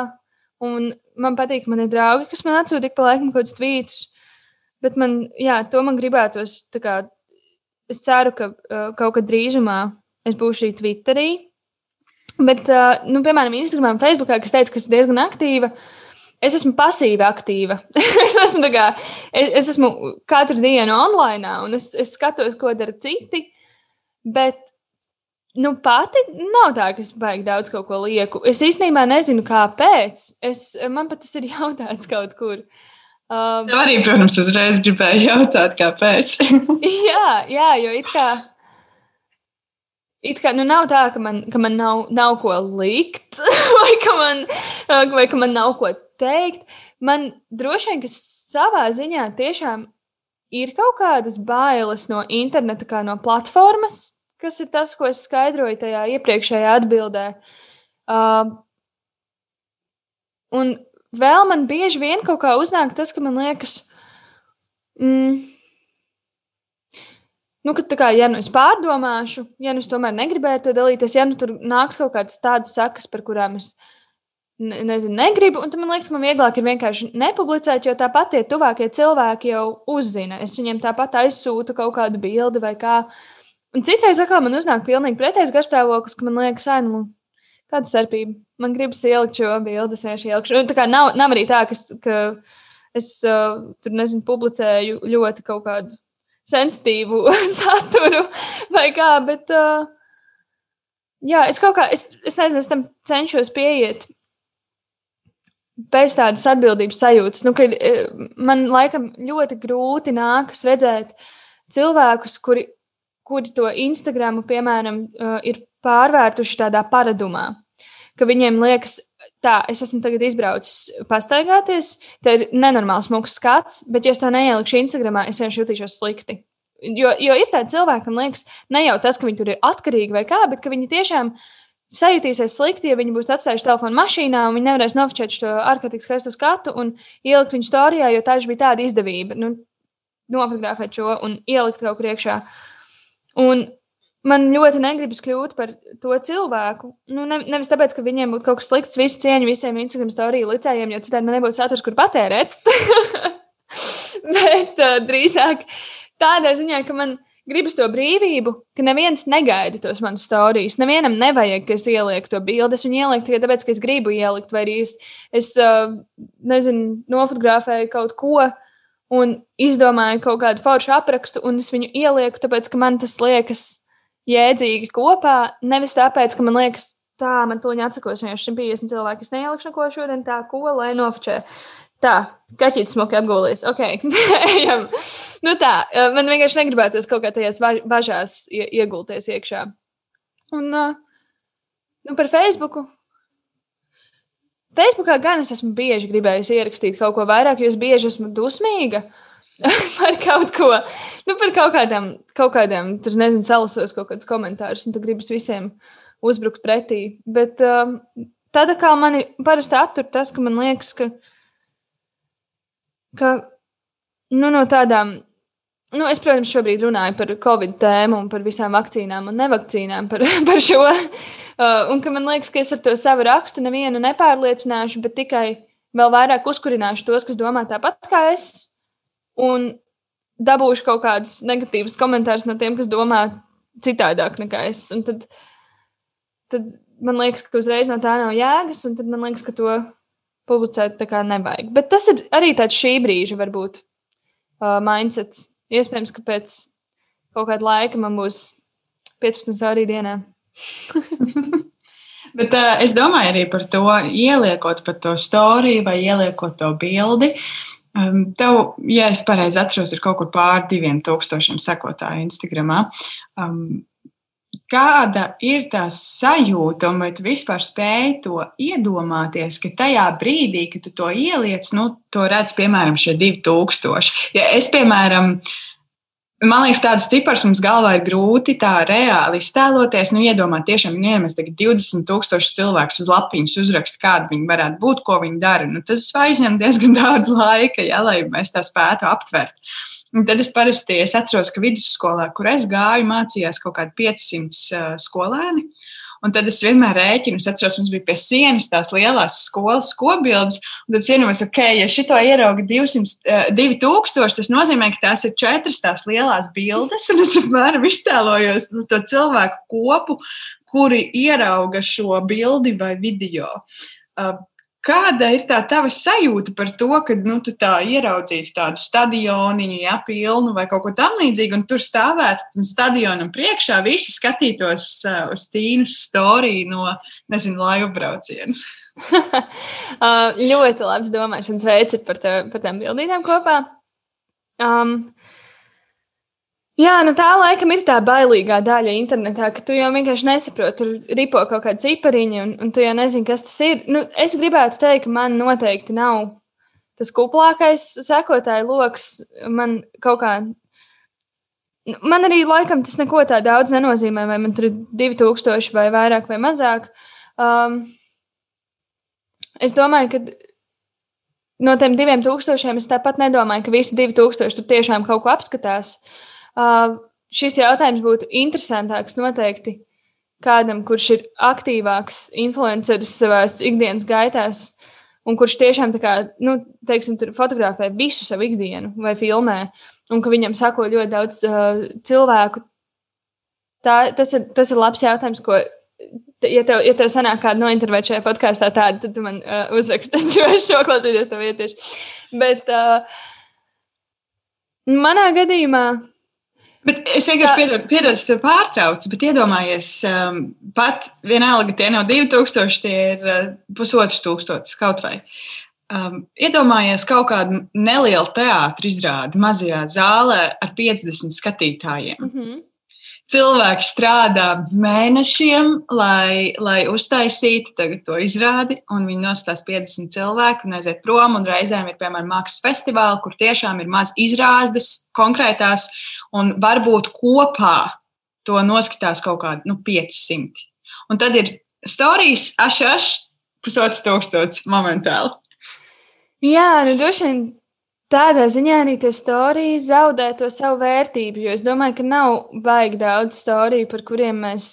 Un man patīk, man ir draugi, kas man atsūta ik pa laikam kaut kādus tvītus. Bet man, jā, to man gribētos. Kā, es ceru, ka uh, kaut kad drīzumā es būšu arī Twitterī. Bet, nu, piemēram, Instagram, Facebook, kas teica, ka es esmu diezgan aktīva. Es esmu pasīvi aktīva. es, esmu kā, es, es esmu katru dienu online, un es, es skatos, ko dara citi. Bet nu, pati nav tā, ka es baigi daudz kaut ko lieku. Es īstenībā nezinu, kāpēc. Es, man pat tas ir jautāts kaut kur. Um, Tev arī, protams, uzreiz gribēju jautāt, kāpēc. jā, jā, jo it kā. It kā nu, nav tā, ka man, ka man nav, nav ko likt, vai ka, man, vai ka man nav ko teikt. Man droši vien, ka savā ziņā tiešām ir kaut kādas bailes no interneta, kā no platformas, kas ir tas, ko es skaidroju tajā iepriekšējā atbildē. Uh, un vēl man bieži vien kaut kā uznāk tas, ka man liekas, mm, Nu, ka, kā, ja nu es pārdomāšu, ja nu es tomēr negribētu to dalīties, ja nu tur nāks kaut kādas tādas sakas, par kurām es ne, nezinu, negribu, un tad man liekas, man vieglāk ir vienkārši nepublicēt, jo tāpat tie tuvākie cilvēki jau uzzina. Es viņiem tāpat aizsūtu kaut kādu bildi vai kā. Un citreiz atkal man uznāk pilnīgi pretējs garstāvoklis, ka man liekas, ah, nu, kāda starpība. Man gribas ielikt šo bildi, es vienkārši ielikšu. Nu, tā kā nav, nav arī tā, ka, ka es uh, tur, nezinu, publicēju ļoti kaut kādu sensitīvu saturu vai kā, bet, uh, jā, es kaut kā, es, es nezinu, es tam cenšos pieiet bez tādas atbildības sajūtas. Nu, ka, man laikam ļoti grūti nākas redzēt cilvēkus, kuri kuri to Instagramu, piemēram, ir pārvērtuši tādā paradumā, ka viņiem liekas, tā, es esmu tagad izbraucis pastaigāties, te ir nenormāls smags skats, bet, ja es to neielikšu Instagramā, es vienkārši jutīšos slikti. Jo, jo ir tādi cilvēki, kam liekas, ne jau tas, ka viņi tur ir atkarīgi vai kā, bet viņi tiešām sajutīsies slikti, ja viņi būs atstājuši telefonu mašīnā un viņi nevarēs nofočēt šo ārkārtīgi skaistu skatu un ielikt viņu storijā, jo tā bija tāda izdevība. Nu, nofotografēt šo un ielikt kaut kur iekšā. Un man ļoti negribas kļūt par to cilvēku. Nu, ne, nevis tāpēc, ka viņiem būtu kaut kas slikts, visu cieņu visiem Instagram stāstījiem, licējiem, jo citādi man nebūtu saturs, kur patērēt. Bet uh, drīzāk tādā ziņā, ka man gribas to brīvību, ka neviens negaida tos manus stāstus. Nevienam nevajag, ka es ielieku to bildi. Es viņu ielieku tikai tāpēc, ka es gribu ielikt, vai arī es, es uh, nezinu, nofotografēju kaut ko un izdomāju kaut kādu foršu aprakstu, un es viņu ielieku, tāpēc, ka man tas liekas jēdzīgi kopā. Nevis tāpēc, ka man liekas, tā, man to atsakos, jau 150 cilvēki, es neielikšu neko šodien, tā, ko lai nofočē. Tā, kaķis smuki apgūlies. Ok, ejam. nu tā, man vienkārši negribētos kaut kā tajās bažās iegulties iekšā. Un nu, par Facebooku Facebookā gan es esmu bieži gribējusi ierakstīt kaut ko vairāk, jo es bieži esmu dusmīga par kaut ko. Nu, par kaut kādām, kaut kādām tur nezinu, salasos kaut kādus komentārus, un tu gribas visiem uzbrukt pretī. Bet um, tāda kā mani parasti attur tas, ka man liekas, ka, ka nu, no tādām Nu, es, protams, šobrīd runāju par covid tēmu un par visām vakcīnām un nevakcīnām, par, par šo. Uh, un ka man liekas, ka es ar to savu rakstu nevienu nepārliecināšu, bet tikai vēl vairāk uzkurināšu tos, kas domā tāpat kā es. Un dabūšu kaut kādus negatīvus komentārus no tiem, kas domā citādāk nekā es. Un tad, tad man liekas, ka uzreiz no tā nav jēgas, un tad man liekas, ka to publicēt tā kā nevajag. Bet tas ir arī tāds šī brīža, varbūt, uh, mindsets Iespējams, ka pēc kaut kāda laika man būs 15 stundu dienā. Bet uh, es domāju arī par to, ieliekot par to storiju vai ieliekot to bildi. Um, tev, ja es pareizi atceros, ir kaut kur pār diviem tūkstošiem sekotāju Instagram. Um, kāda ir tā sajūta, un vai tu vispār spēj to iedomāties, ka tajā brīdī, kad tu to ieliec, nu, to redz, piemēram, šie 2000. Ja es, piemēram, Man liekas, tādus ciparus mums galvā ir grūti tā reāli iztēloties. Nu, iedomāt, tiešām, nu, ja mēs tagad 20,000 cilvēkus uz lapiņas uzrakstām, kādi viņi varētu būt, ko viņi dara. Nu, tas aizņem diezgan daudz laika, ja, lai mēs tā spētu aptvert. Un tad es parasti es atceros, ka vidusskolā, kur es gāju, mācījās kaut kādi 500 skolēni. Un tad es vienmēr rēķinu, es atceros, mums bija pie sienas tās lielās skolas skobildes. Tad es iedomājos, ok, ja šito ierauga 200, 2000, tas nozīmē, ka tās ir četras tās lielās bildes. Un es apmēram iztēlojos nu, to cilvēku kopu, kuri ierauga šo bildi vai video. Uh, Kāda ir tā tava sajūta par to, ka nu, tu tā ieraudzītu tādu stadioniņu, ja pilnu vai kaut ko tamlīdzīgu, un tur stāvētu tam stadionam priekšā, visi skatītos uh, uz Tīnas storiju no, nezinu, laivu braucienu? uh, ļoti labs domāšanas veids par, te, par tām bildītēm kopā. Um, Jā, nu tā laikam ir tā bailīgā daļa internetā, ka tu jau vienkārši nesaproti, tur ripo kaut kāda cipariņa, un, un tu jau nezini, kas tas ir. Nu, es gribētu teikt, ka man noteikti nav tas kuplākais sekotāju lokus. Man kaut kā. Nu, man arī laikam tas neko tā daudz nenozīmē, vai man tur ir 2000 vai vairāk vai mazāk. Um, es domāju, ka no tiem 2000 es tāpat nedomāju, ka visi 2000 tur tiešām kaut ko apskatās. Uh, šis jautājums būtu interesantāks noteikti kādam, kurš ir aktīvāks influenceris savā ikdienas gaitās, un kurš tiešām tā kā, nu, teiksim, fotografē visu savu ikdienu vai filmē, un ka viņam sako ļoti daudz uh, cilvēku. tā, tas, ir, tas ir labs jautājums, ko ja tev, ja tev sanāk kāda nointervēt šajā podkāstā, tāda, tad man uh, uzraksti, es varu noklausīties tev ietieši. Bet uh, manā gadījumā. Bet es vienkārši piedodu, piedodu es tev pārtraucu, bet iedomājies, um, pat vienalga tie nav 2000, tie ir uh, pusotrs tūkstotis kaut vai. Um, iedomājies kaut kādu nelielu teātru izrādi mazajā zālē ar 50 skatītājiem. Mm -hmm cilvēki strādā mēnešiem, lai, lai uztaisītu to izrādi, un viņi nostās 50 cilvēku un aiziet prom. Un reizēm ir, piemēram, mākslas festivāli, kur tiešām ir maz izrādes konkrētās, un varbūt kopā to noskatās kaut kādi nu, 500. Un tad ir stāstījis ašaš pusotrs tūkstots momentāli. Jā, nu droši vien Tādā ziņā arī tie stāstījumi zaudē to savu vērtību, jo es domāju, ka nav baigi daudz stāstīju, par kuriem mēs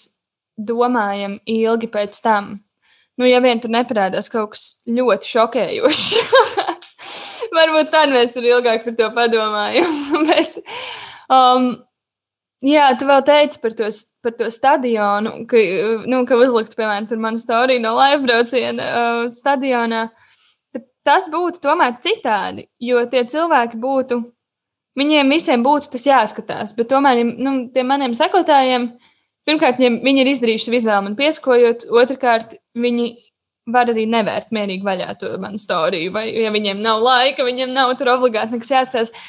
domājam ilgi pēc tam. Nu, ja vien tur neparādās kaut kas ļoti šokējošs, varbūt tad mēs tur ilgāk par to padomājam. Bet, um, jā, tu vēl teici par to, par to stadionu, ka, nu, ka uzlikt, piemēram, manu stāstu no laiva brauciena uh, stadionā. Uh, tas būtu tomēr citādi, jo tie cilvēki būtu, viņiem visiem būtu tas jāskatās. Bet tomēr nu, tiem maniem sekotājiem, pirmkārt, viņi ir izdarījuši savu izvēli man pieskojot, otrkārt, viņi var arī nevērt mierīgi vaļā to manu storiju, vai ja viņiem nav laika, viņiem nav tur obligāti nekas jāstāsta.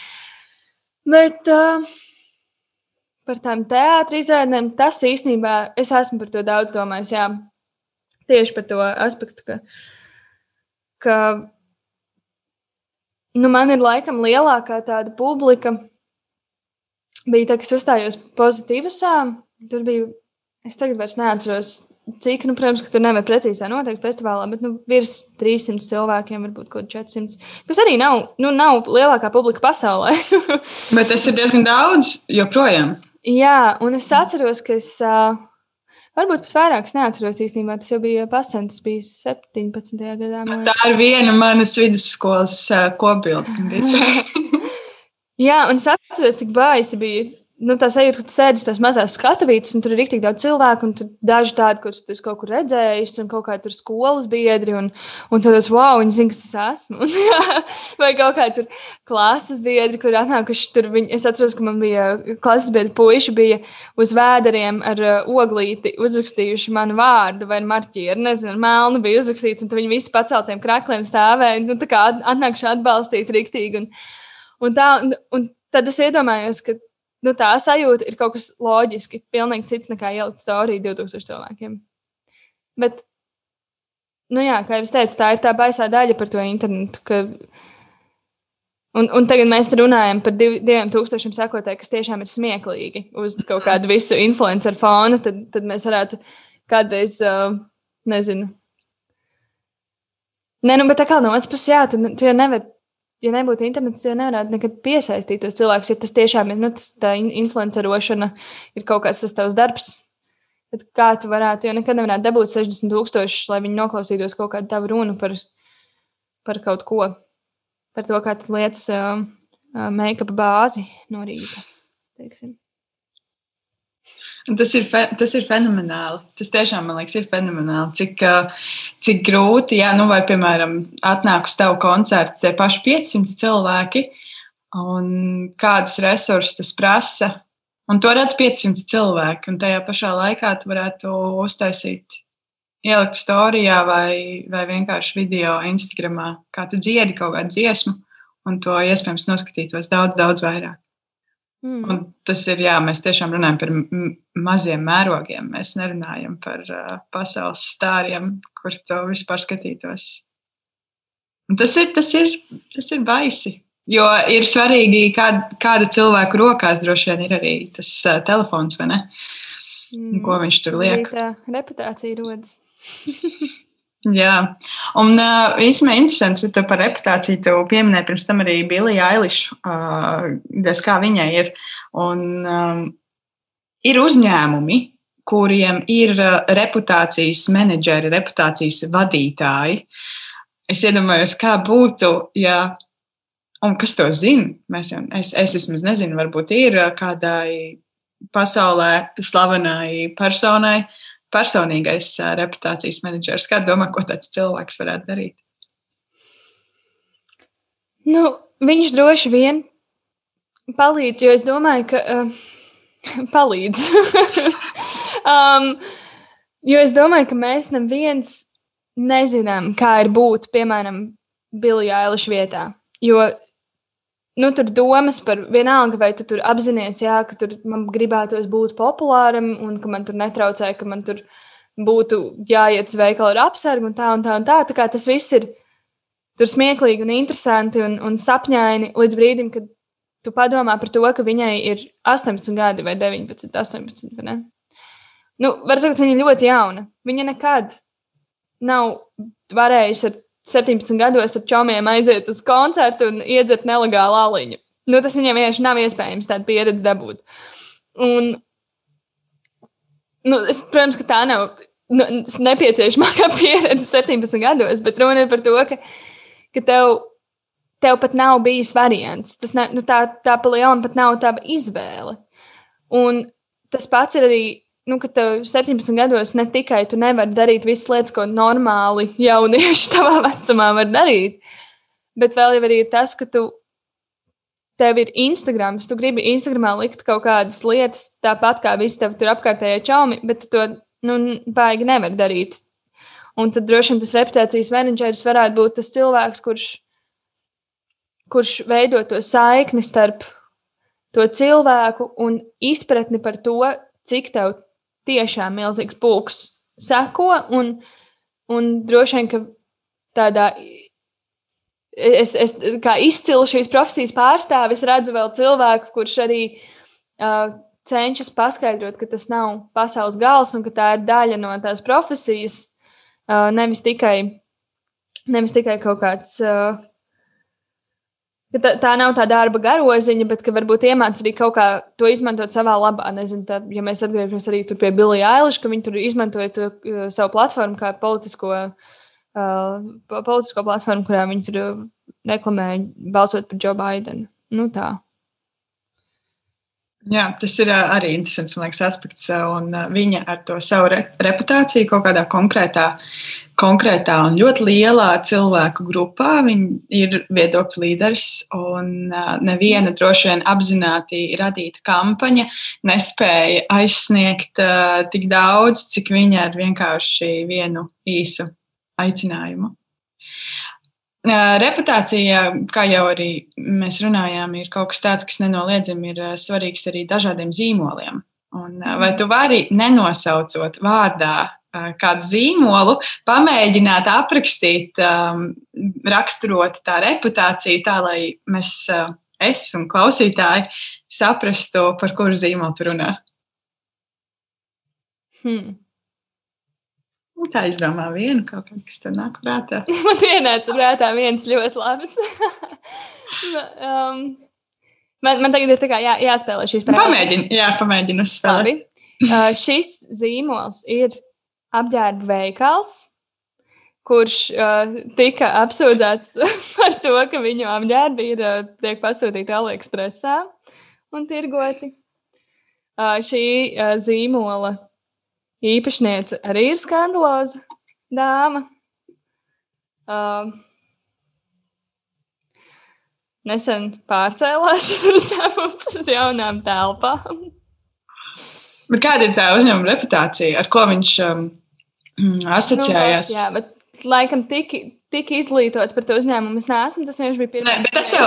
Bet uh, par tām teātriem izrādēm tas īstenībā es esmu par to daudz domājis. Jā, tieši par to aspektu, ka, ka nu, man ir laikam lielākā tāda publika. Bija tā, kas uzstājos pozitīvusā. Tur bija, es tagad vairs neatceros, cik, nu, protams, ka tur nevar precīzi noteikt festivālā, bet nu, virs 300 cilvēkiem, varbūt kaut 400. Kas arī nav, nu, nav lielākā publika pasaulē. bet tas ir diezgan daudz joprojām. Jā, un es atceros, ka es. Uh, Varbūt pat vairāk, es neatceros īstenībā. Tas jau bija tas bija 17. gadā. Tā ir viena manas vidusskolas uh, kopbilde. Jā, un es atceros, cik baisi bija nu, tā sajūta, ka tu sēdi tās mazās skatuvītes, un tur ir tik daudz cilvēku, un daži tādi, kurus tu kaut kur redzējis, un kaut kā tur skolas biedri, un, un tad es, wow, viņi zina, kas es esmu. Vai kaut kā tur klases biedri, kur atnākuši tur, viņi, es atceros, ka man bija klases biedri puiši, bija uz vēderiem ar uh, oglīti uzrakstījuši manu vārdu, vai ar marķieru, nezinu, ar melnu bija uzrakstīts, un viņi visi paceltiem krakliem stāvēja, un nu, tā kā atnākuši atbalstīt riktīgi. Un, un tā, un, un tad es iedomājos, ka nu, tā sajūta ir kaut kas loģiski, pilnīgi cits nekā ielikt storiju 2000 cilvēkiem. Bet, nu jā, kā jau teicu, tā ir tā baisā daļa par to internetu. Ka, un, un tagad mēs runājam par div, diviem tūkstošiem sekotāju, kas tiešām ir smieklīgi uz kaut kādu visu influenceru fonu. Tad, tad mēs varētu kādreiz, uh, nezinu. Nē, nu, bet tā kā no otras puses, jā, tu, tu jau nevari ja nebūtu internets, jau nevarētu nekad piesaistīt tos cilvēkus. Ja tas tiešām ir nu, tas, tā influencerošana, ir kaut kāds tas tavs darbs. Tad kā tu varētu, jo nekad nevarētu dabūt 60 tūkstošus, lai viņi noklausītos kaut kādu tavu runu par, par kaut ko, par to, kā tu lietas uh, uh, make-up bāzi no rīta. Teiksim. Tas ir, fe, tas ir fenomenāli. Tas tiešām man liekas, ir fenomenāli. Cik, cik grūti, ja, nu, vai, piemēram, atnāk uz tavu koncertu tie paši 500 cilvēki, un kādus resursus tas prasa. Un to redz 500 cilvēki, un tajā pašā laikā tu varētu uztaisīt, ielikt storijā vai, vai vienkārši video Instagramā, kā tu dziedi kaut kādu dziesmu, un to iespējams noskatītos daudz, daudz vairāk. Mm. Un tas ir, jā, mēs tiešām runājam par maziem mērogiem. Mēs nerunājam par uh, pasaules stāriem, kur to vispār skatītos. Un tas ir, tas ir, tas ir baisi. Jo ir svarīgi, kāda, kāda cilvēka rokās droši vien ir arī tas uh, telefons, vai ne? Mm. Ko viņš tur liek? Tā reputācija rodas. Jā, un uh, īstenībā interesanti, ka par reputāciju te pieminēja pirms tam arī Bilija Eiliša, uh, kā viņai ir. Un, um, ir uzņēmumi, kuriem ir uh, reputācijas menedžeri, reputācijas vadītāji. Es iedomājos, kā būtu, ja, un kas to zina, mēs es, es vismaz nezinu, varbūt ir kādai pasaulē slavenai personai personīgais reputācijas menedžers? Kā domā, ko tāds cilvēks varētu darīt? Nu, viņš droši vien palīdz, jo es domāju, ka uh, palīdz. um, jo es domāju, ka mēs neviens nezinām, kā ir būt, piemēram, Billijā Eiliša vietā. Jo nu, tur domas par vienalga, vai tu tur apzinājies, jā, ka tur man gribētos būt populāram un ka man tur netraucē, ka man tur būtu jāiet uz veikalu ar apsargu un tā un tā un tā. tā kā tas viss ir tur smieklīgi un interesanti un, un sapņaini līdz brīdim, kad tu padomā par to, ka viņai ir 18 gadi vai 19, 18. Vai nu, var teikt, viņa ir ļoti jauna. Viņa nekad nav varējusi ar 17 gados ar čomiem aiziet uz koncertu un iedzert nelegālu aliņu. Nu, tas viņam vienkārši nav iespējams tādu pieredzi dabūt. Un, nu, es, protams, ka tā nav nu, nepieciešamākā pieredze 17 gados, bet runa ir par to, ka, ka tev, tev pat nav bijis variants. Tas ne, nu, tā, tā pa lielam pat nav tava izvēle. Un tas pats ir arī nu, ka tev 17 gados ne tikai tu nevari darīt visas lietas, ko normāli jaunieši tavā vecumā var darīt, bet vēl jau arī tas, ka tu. Tev ir Instagram, tu gribi Instagramā likt kaut kādas lietas, tāpat kā visi tev tur apkārtējie čaumi, bet tu to nu, baigi nevar darīt. Un tad droši vien tas reputācijas menedžeris varētu būt tas cilvēks, kurš, kurš veido to saikni starp to cilvēku un izpratni par to, cik tev tiešām milzīgs pulks seko. Un, un droši vien, ka tādā es, es kā izcilu šīs profesijas pārstāvis, redzu vēl cilvēku, kurš arī uh, cenšas paskaidrot, ka tas nav pasaules gals un ka tā ir daļa no tās profesijas, uh, nevis tikai, nevis tikai kaut kāds. Uh, Tā, tā nav tā darba garoziņa, bet ka varbūt iemācīt arī kaut kā to izmantot savā labā. Nezinu, tā, ja mēs atgriežamies arī pie Billy Eilish, ka viņi tur izmantoja to, uh, savu platformu kā politisko, uh, politisko platformu, kurā viņi tur reklamēja balsot par Joe Bidenu. Nu, tā. Jā, tas ir arī interesants liekas, aspekts. Un viņa ar to savu re reputāciju kaut kādā konkrētā, konkrētā un ļoti lielā cilvēku grupā. Ir viedokļu līderis, un neviena droši vien apzināti radīta kampaņa nespēja aizsniegt tik daudz, cik viņa ar vienkārši vienu īsu aicinājumu. Reputācija, kā jau arī mēs runājām, ir kaut kas tāds, kas nenoliedzami ir svarīgs arī dažādiem zīmoliem. Un vai tu vari nenosaucot vārdā kādu zīmolu, pamēģināt aprakstīt, raksturot tā reputāciju, tā lai mēs, es un klausītāji, saprastu, par kuru zīmolu tu runā? Hmm. Nu, tā izdomā vienu kaut kā, kas tev nāk prātā. Man ienāca prātā viens ļoti labs. um, man, man tagad ir jā, jāspēlē šīs spēles. Pamēģini, jā, pamēģini uzspēlēt. Uh, šis zīmols ir apģērba veikals, kurš uh, tika apsūdzēts par to, ka viņu apģērbi ir uh, tiek pasūtīti AliExpressā un tirgoti. Uh, šī uh, zīmola īpašniece arī ir skandaloza dāma. Uh, nesen pārcēlās šis uzņēmums uz jaunām telpām. Bet kāda ir tā uzņēmuma reputācija, ar ko viņš um, asociējās? Nu, jā, bet laikam tik, tik izglītot par to uzņēmumu es neesmu. Tas vienkārši bija pirmais. Ne, bet tas jau,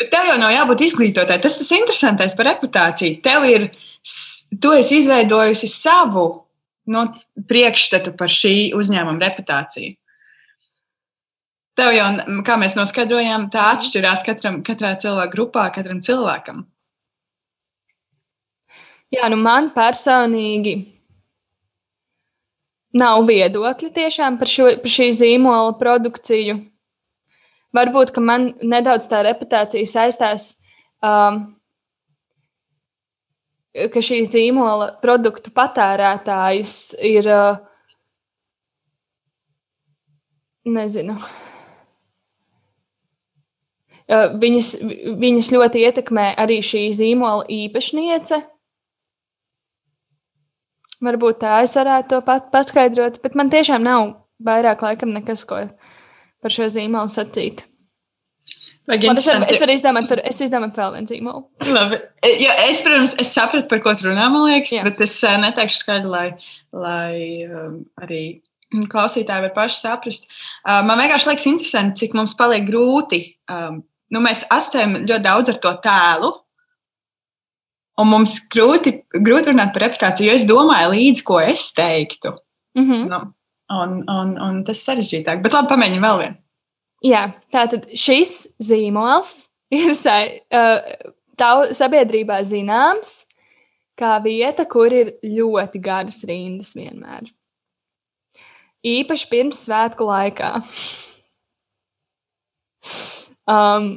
bet tev jau nav jābūt izglītotai. Tas tas interesantais par reputāciju. Tev ir, tu esi izveidojusi savu nu, priekšstatu par šī uzņēmuma reputāciju. Tev jau, kā mēs noskaidrojām, tā atšķirās katram, katrā cilvēka grupā, katram cilvēkam. Jā, nu man personīgi nav viedokļi tiešām par, šo, par šī zīmola produkciju. Varbūt, ka man nedaudz tā reputācija saistās um, ka šī zīmola produktu patērētājs ir. Nezinu. Viņas, viņas ļoti ietekmē arī šī zīmola īpašniece. Varbūt tā es varētu to pat paskaidrot, bet man tiešām nav vairāk laikam nekas, ko par šo zīmolu sacīt. Man es, varu, es varu izdomāt, par, es izdomāju vēl vienu zīmolu. Labi. Ja, es, protams, es sapratu, par ko tu runā, man liekas, Jā. bet es uh, neteikšu skaidri, lai, lai um, arī klausītāji var paši saprast. Uh, man vienkārši liekas interesanti, cik mums paliek grūti. Um, nu, mēs asociējam ļoti daudz ar to tēlu. Un mums grūti, grūti runāt par reputāciju, jo es domāju līdzi, ko es teiktu. Mm -hmm. nu, un, un, un tas sarežģītāk. Bet labi, pamēģinām vēl vienu. Jā, tātad šis zīmols ir uh, sabiedrībā zināms kā vieta, kur ir ļoti garas rindas vienmēr. Īpaši pirms svētku laikā. um,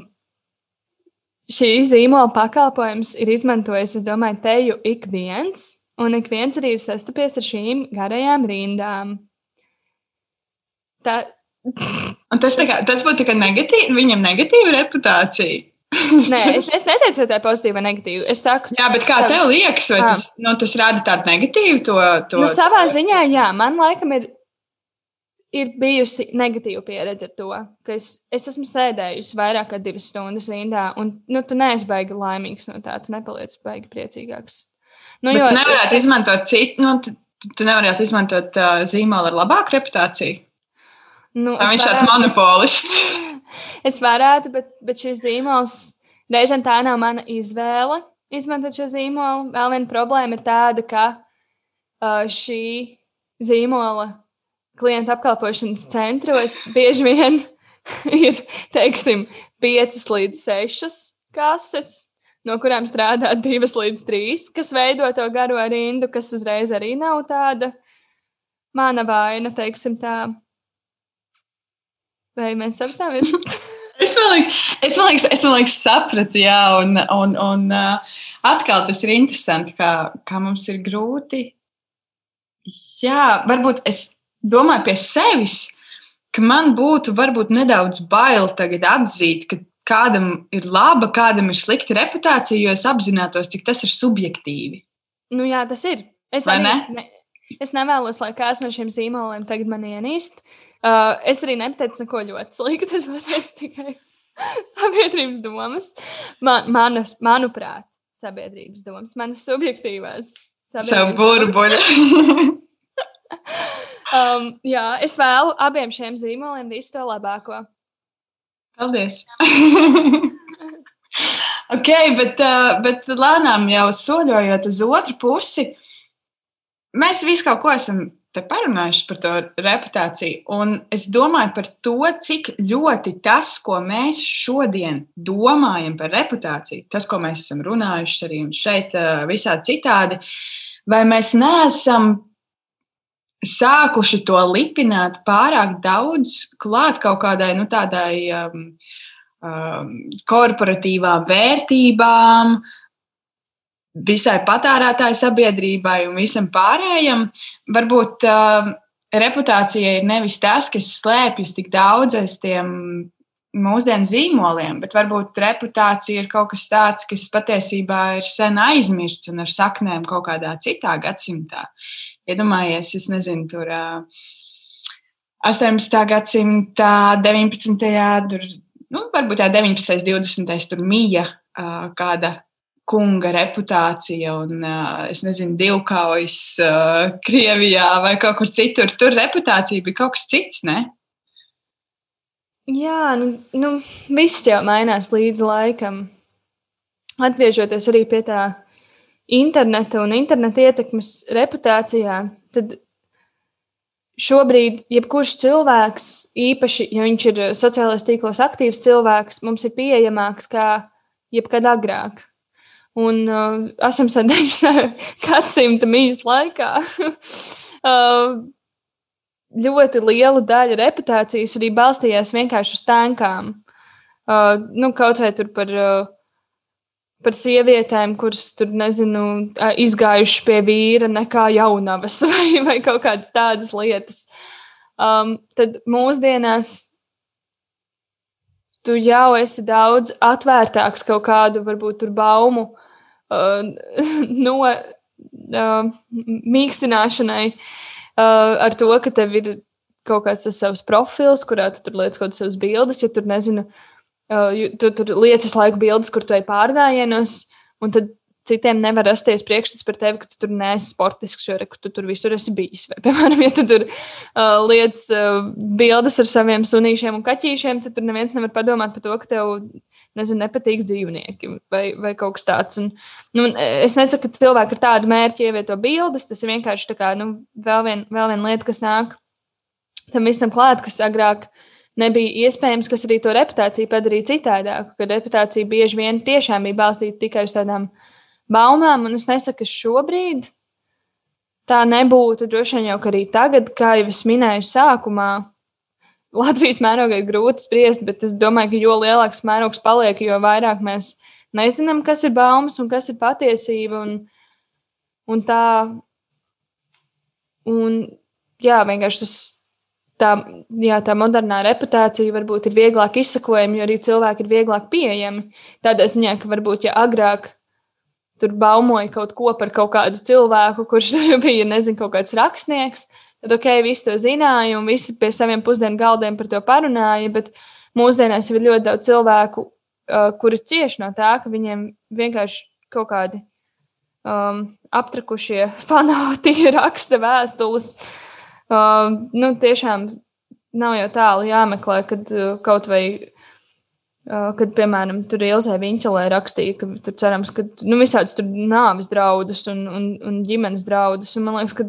šī zīmola pakalpojums ir izmantojis, es domāju, teju ik viens, un ik viens arī ir sastapies ar šīm garajām rindām. Tā, Un tas, kā, tas būtu negatīvi, viņam negatīva reputācija. Nē, es, es neteicu, vai tā ir pozitīva vai negatīva. Es saku, jā, bet kā tev liekas, vai tas, nu, tas rada tādu negatīvu to? to nu, savā to... ziņā, jā, man laikam ir, ir bijusi negatīva pieredze ar to, ka es, es esmu sēdējusi vairāk kā divas stundas rindā, un nu, tu neesi baigi laimīgs no tā, tu nepaliec baigi priecīgāks. Nu, bet jo, tu nevarētu es, izmantot citu, nu, tu, tu nevarētu izmantot uh, zīmolu ar labāku reputāciju. Nu, viņš ir tāds monopolists. es varētu, bet, bet šis zīmols reizēm tā nav mana izvēle izmantot šo zīmolu. Vēl viena problēma ir tāda, ka uh, šī zīmola klienta apkalpošanas centros bieži vien ir, teiksim, 5 līdz 6 kases, no kurām strādā 2 līdz 3, kas veido to garo rindu, kas uzreiz arī nav tāda mana vaina, teiksim tā. Vai mēs sapratāmies? Es man liekas, es man liekas, sapratu, jā, un, un, un atkal tas ir interesanti, kā, kā mums ir grūti. Jā, varbūt es domāju pie sevis, ka man būtu varbūt nedaudz bail tagad atzīt, ka kādam ir laba, kādam ir slikta reputācija, jo es apzinātos, cik tas ir subjektīvi. Nu jā, tas ir. Es, Vai arī, ne? Ne, es nevēlos, lai kāds no šiem zīmoliem tagad man ienīst. Uh, Uh, es arī nepateicu neko ļoti sliktu. Es pateicu tikai sabiedrības domas. Man, manas, manuprāt, sabiedrības domas, manas subjektīvās. Savu burbuļu. um, jā, es vēlu abiem šiem zīmoliem visu to labāko. Paldies! ok, bet, uh, bet lēnām jau soļojot uz otru pusi, mēs visi kaut ko esam parunājuši par to reputāciju. Un es domāju par to, cik ļoti tas, ko mēs šodien domājam par reputāciju, tas, ko mēs esam runājuši arī šeit, visā citādi, vai mēs neesam sākuši to lipināt pārāk daudz klāt kaut kādai nu, tādai um, um, korporatīvām vērtībām, uh, visai patērētāju sabiedrībai un visam pārējam. Varbūt uh, reputācija ir nevis tas, kas slēpjas tik daudz aiz tiem mūsdienu zīmoliem, bet varbūt reputācija ir kaut kas tāds, kas patiesībā ir sen aizmirsts un ar saknēm kaut kādā citā gadsimtā. Iedomājies, ja es nezinu, tur uh, 18. gadsimta, 19. tur, nu, varbūt tā 19. 20. tur mija uh, kāda kunga reputācija un, es nezinu, divkaujas Krievijā vai kaut kur citur. Tur reputācija bija kaut kas cits, ne? Jā, nu, nu viss jau mainās līdz laikam. Atgriežoties arī pie tā interneta un interneta ietekmes reputācijā, tad šobrīd jebkurš cilvēks, īpaši, ja viņš ir sociālajos tīklos aktīvs cilvēks, mums ir pieejamāks kā jebkad agrāk. Un uh, esam sen 19. gadsimta mījas laikā. uh, ļoti liela daļa reputācijas arī balstījās vienkārši uz tankām. Uh, nu, kaut vai tur par, uh, par sievietēm, kuras tur, nezinu, izgājušas pie vīra nekā jaunavas vai, vai kaut kādas tādas lietas. Um, tad mūsdienās tu jau esi daudz atvērtāks kaut kādu, varbūt, baumu uh, no, uh, mīkstināšanai, uh, ar to, ka tev ir kaut kāds tas savs profils, kurā tu tur liec kaut kādas savas bildes, ja tur nezinu, uh, tu tur liec visu laiku bildes, kur tu ej pārgājienos, un tad citiem nevar rasties priekšstats par tevi, ka tu tur neesi sportisks, jo re, tu tur visur esi bijis. Vai, piemēram, ja tu tur uh, liec uh, bildes ar saviem sunīšiem un kaķīšiem, tad tur neviens nevar padomāt par to, ka tev nezinu, nepatīk dzīvnieki vai, vai kaut kas tāds. Un, nu, es nesaku, ka cilvēki ar tādu mērķi ievieto bildes. Tas ir vienkārši kā, nu, vēl, vien, vēl viena lieta, kas nāk tam visam klāt, kas agrāk nebija iespējams, kas arī to reputāciju padarīja citādāku. Kad reputācija bieži vien tiešām bija balstīta tikai uz tādām baumām, un es nesaku, ka šobrīd tā nebūtu. Droši vien jau arī tagad, kā jau es minēju sākumā, Latvijas mērogā ir grūti spriest, bet es domāju, ka jo lielāks mērogs paliek, jo vairāk mēs nezinām, kas ir baumas un kas ir patiesība. Un, un tā, un jā, vienkārši tas. Tā, jā, tā modernā reputācija varbūt ir vieglāk izsakojama, jo arī cilvēki ir vieglāk pieejami. Tādā ziņā, ka varbūt, ja agrāk tur baumoja kaut ko par kaut kādu cilvēku, kurš bija, nezinu, kaut kāds rakstnieks, Tad, ok, visi to zināja, un visi pie saviem pusdienu galdiem par to parunāja. Bet mūsdienās ir ļoti daudz cilvēku, uh, kuri cieš no tā, ka viņiem vienkārši kaut kādi um, aptrakušie fanāti raksta vēstules. Uh, nu, tiešām nav jau tālu jāmeklē, kad uh, kaut vai kad, piemēram, tur Ilzē Viņķelē rakstīja, ka tur cerams, ka nu, visādas tur nāves draudus un, un, un ģimenes draudus. Un man liekas, ka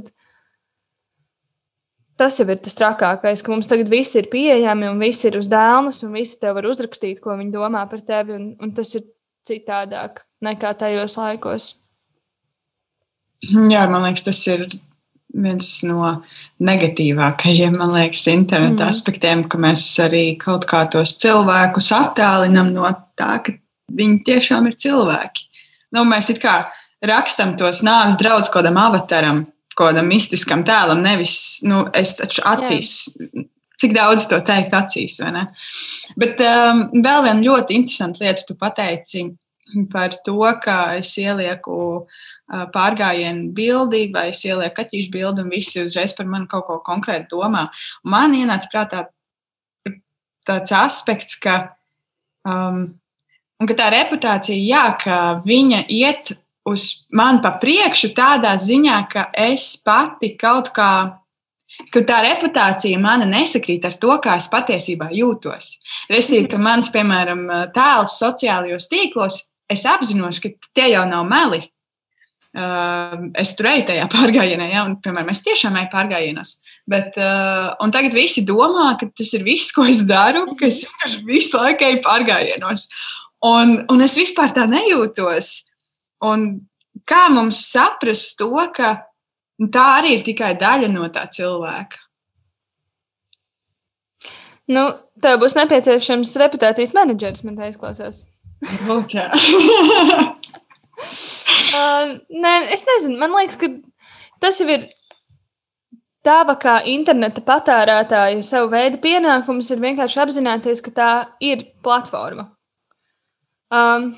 tas jau ir tas trakākais, ka mums tagad viss ir pieejami un viss ir uz dēlnes, un visi tev var uzrakstīt, ko viņi domā par tevi, un, un tas ir citādāk nekā tajos laikos. Jā, man liekas, tas ir viens no negatīvākajiem, man liekas, interneta mm. aspektiem, ka mēs arī kaut kā tos cilvēkus attālinam no tā, ka viņi tiešām ir cilvēki. Nu, mēs it kā rakstam tos nāves draudus kādam avataram, kaut kādam mistiskam tēlam, nevis nu, es taču acīs. Jā. Cik daudz to teikt acīs, vai ne? Bet um, vēl viena ļoti interesanta lieta, tu pateici par to, ka es ielieku uh, pārgājienu bildi vai es ielieku kaķīšu bildi un visi uzreiz par mani kaut ko konkrēti domā. Man ienāca prātā tāds aspekts, ka, um, ka tā reputācija, jā, ka viņa iet uz mani pa priekšu tādā ziņā, ka es pati kaut kā, ka tā reputācija mana nesakrīt ar to, kā es patiesībā jūtos. Restīvi, ka mans, piemēram, tēls sociālajos tīklos, es apzinos, ka tie jau nav meli. Uh, es tur eju tajā pārgājienā, ja, un, piemēram, es tiešām eju pārgājienos. Bet, uh, un tagad visi domā, ka tas ir viss, ko es daru, ka es vienkārši visu laiku eju pārgājienos. Un, un es vispār tā nejūtos. Un kā mums saprast to, ka tā arī ir tikai daļa no tā cilvēka? Nu, tev būs nepieciešams reputācijas menedžers, man tā izklausās. uh, nē, es nezinu, man liekas, ka tas jau ir tava kā interneta patērētāja savu veidu pienākums ir vienkārši apzināties, ka tā ir platforma. Um,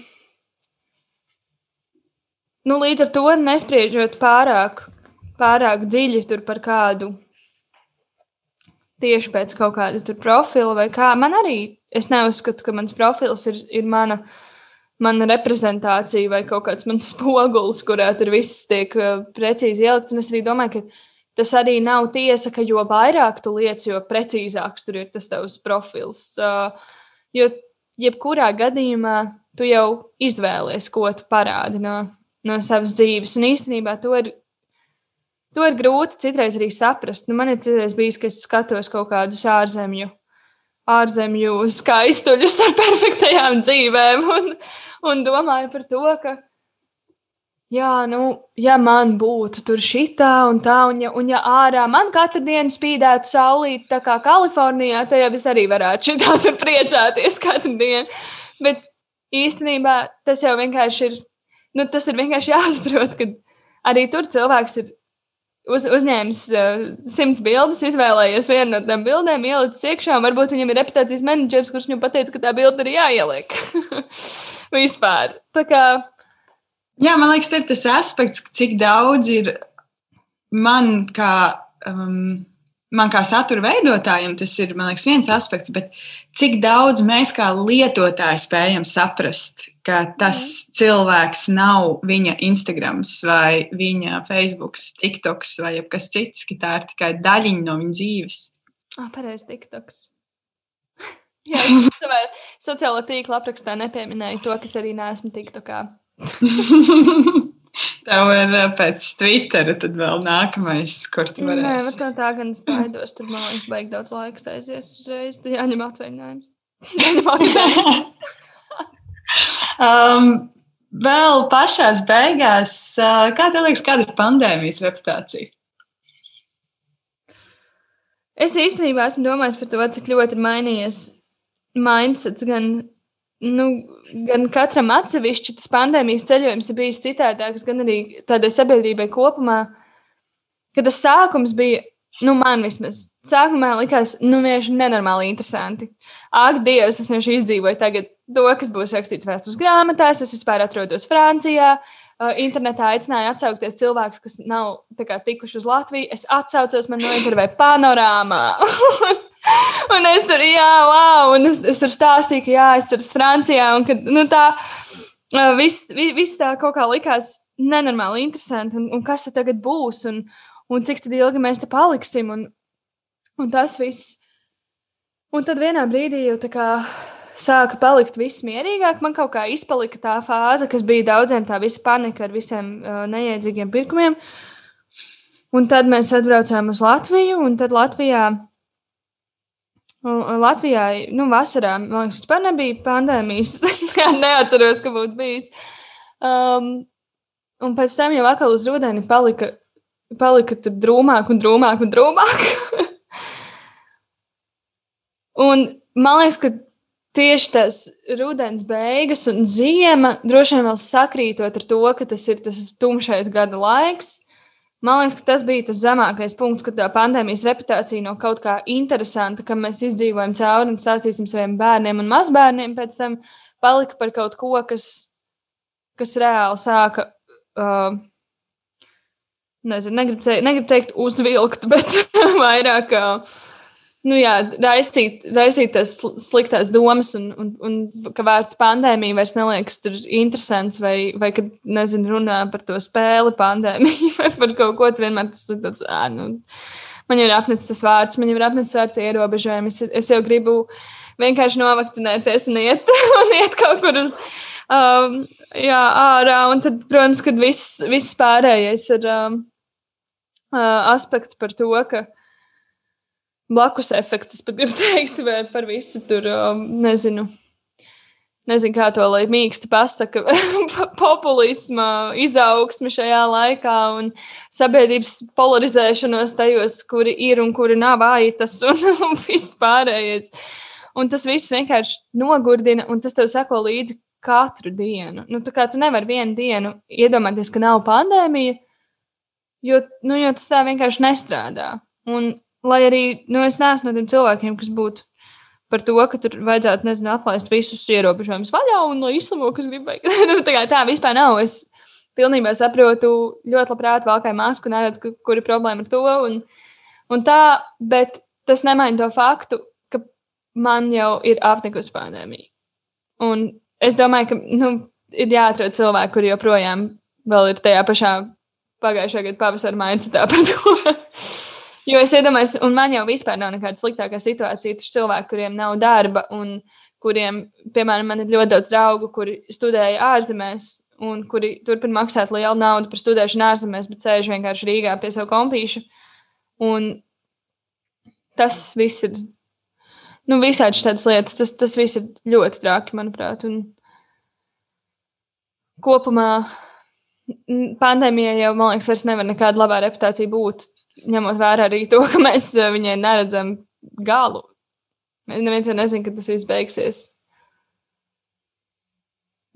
Nu, līdz ar to nespriežot pārāk, pārāk dziļi par kādu tieši pēc kaut kāda profila vai kā. Man arī, es neuzskatu, ka mans profils ir, ir mana, mana reprezentācija vai kaut kāds mans spogulis, kurā tur viss tiek uh, precīzi ielikts. Un es arī domāju, ka tas arī nav tiesa, ka jo vairāk tu liec, jo precīzāks tur ir tas tavs profils. Uh, jo jebkurā gadījumā tu jau izvēlies, ko tu parādi no, no savas dzīves. Un īstenībā to ir, to ir grūti citreiz arī saprast. Nu, man ir citreiz bijis, ka es skatos kaut kādus ārzemju, ārzemju skaistuļus ar perfektajām dzīvēm un, un domāju par to, ka. Jā, nu, ja man būtu tur šitā un tā, un ja, un ja ārā man katru dienu spīdētu saulīt, tā kā Kalifornijā, tad jau es arī varētu šitā tur priecāties katru dienu. Bet īstenībā tas jau vienkārši ir nu, tas ir vienkārši jāsaprot, ka arī tur cilvēks ir uz, uzņēmis uh, simts bildes, izvēlējies vienu no tām bildēm, ielicis iekšā, varbūt viņam ir reputācijas menedžers, kurš viņam pateica, ka tā bilde ir jāieliek. Vispār. Tā kā, Jā, man liekas, tas ir tas aspekts, cik daudz ir man kā, um, man kā satura veidotājiem, tas ir liekas, viens aspekts, bet cik daudz mēs kā lietotāji spējam saprast, ka tas mm. cilvēks nav viņa Instagram vai viņa Facebook, TikTok vai kas cits, ka tā ir tikai daļiņa no viņa dzīves. Ah, pareizi, TikToks. Jā, es savā sociālā tīkla aprakstā nepieminēju to, kas arī neesmu TikTokā. Tev ir pēc Twittera, tad vēl nākamais, kur tu varēsi. Nē, bet tā, tā gan es baidos. Tur man liekas, beig daudz laika aizies uzreiz. Tad jāņem atvaļinājums. Jāņem atvaļinājums. Um, vēl pašās beigās, uh, kā tev liekas, kāda ir pandēmijas reputācija? Es īstenībā esmu domājis par to, cik ļoti ir mainījies mindsets gan nu, gan katram atsevišķi tas pandēmijas ceļojums ir bijis citādāks, gan arī tādai sabiedrībai kopumā. Kad tas sākums bija, nu, man vismaz, sākumā likās, nu, vienkārši nenormāli interesanti. Ak, Dievs, es vienkārši izdzīvoju tagad to, kas būs rakstīts vēstures grāmatās, es vispār atrodos Francijā. Uh, internetā aicināja atsaukties cilvēkus, kas nav kā, tikuši uz Latviju. Es atsaucos, man nointervēja panorāmā. un es tur, jā, wow, un es, es tur stāstīju, ka jā, es tur esmu Francijā, un ka, nu, tā, viss, viss tā kaut kā likās nenormāli interesanti, un, un kas tad tagad būs, un, un cik ilgi mēs te paliksim, un, un tas viss. Un tad vienā brīdī jau tā kā sāka palikt viss mierīgāk. Man kaut kā izpalika tā fāze, kas bija daudziem tā visa panika ar visiem uh, neiedzīgiem pirkumiem. Un tad mēs atbraucām uz Latviju, un tad Latvijā Latvijā, nu, vasarā, man liekas, vispār nebija pandēmijas. Neatceros, ka būtu bijis. Um, un pēc tam jau atkal uz rudeni palika, palika tur drūmāk un drūmāk un drūmāk. un man liekas, ka tieši tas rudens beigas un ziema droši vien vēl sakrītot ar to, ka tas ir tas tumšais gada laiks. Man liekas, ka tas bija tas zemākais punkts, kad tā pandēmijas reputācija no kaut kā interesanta, ka mēs izdzīvojam cauri un stāstīsim saviem bērniem un mazbērniem, pēc tam palika par kaut ko, kas, kas reāli sāka. Uh, Nezinu, negribu teikt, negribu teikt uzvilkt, bet vairāk uh, nu, jā, raisīt, raisīt tās sliktās domas, un, un, un ka vārds pandēmija vairs neliekas interesants, vai, vai kad, nezinu, runā par to spēli pandēmiju, vai par kaut ko tādu vienmēr tas tāds, ā, nu, man jau ir apnicis tas vārds, man jau ir apnicis vārds ierobežojumi, es, es jau gribu vienkārši novakcinēties un iet, un iet kaut kur uz. Um, jā, ārā, un tad, protams, kad viss, viss pārējais ir um, uh, aspekts par to, ka blakus efekts, pat gribu teikt, par visu tur, um, nezinu. Nezinu, kā to lai mīksti pasaka, populisma izaugsme šajā laikā un sabiedrības polarizēšanos tajos, kuri ir un kuri nav aitas un, un viss pārējais. Un tas viss vienkārši nogurdina, un tas tev sako līdzi katru dienu. Nu, tā kā tu nevari vienu dienu iedomāties, ka nav pandēmija, jo, nu, jo tas tā vienkārši nestrādā. Un Lai arī nu, es neesmu no tiem cilvēkiem, kas būtu par to, ka tur vajadzētu, nezinu, atlaist visus ierobežojumus vaļā un no izslamo, kas gribēja. nu, tā, tā vispār nav. Es pilnībā saprotu, ļoti labprāt valkāju masku, neredzu, kur ir problēma ar to. Un, un tā, bet tas nemaina to faktu, ka man jau ir apnikusi pandēmija. Un es domāju, ka nu, ir jāatrod cilvēki, kuri joprojām vēl ir tajā pašā pagājušā gada pavasara mindsetā par to. Jo es iedomājos, un man jau vispār nav nekāda sliktākā situācija. Tas cilvēki, kuriem nav darba, un kuriem, piemēram, man ir ļoti daudz draugu, kuri studēja ārzemēs, un kuri turpina maksāt lielu naudu par studēšanu ārzemēs, bet sēž vienkārši Rīgā pie savu kompīšu. Un tas viss ir, nu, visādi tādas lietas, tas, tas viss ir ļoti traki, manuprāt. Un kopumā pandēmija jau, man liekas, vairs nevar nekāda labā reputācija būt ņemot vērā arī to, ka mēs eh, viņai neredzam galu. Neviens jau nezina, kad tas viss beigsies.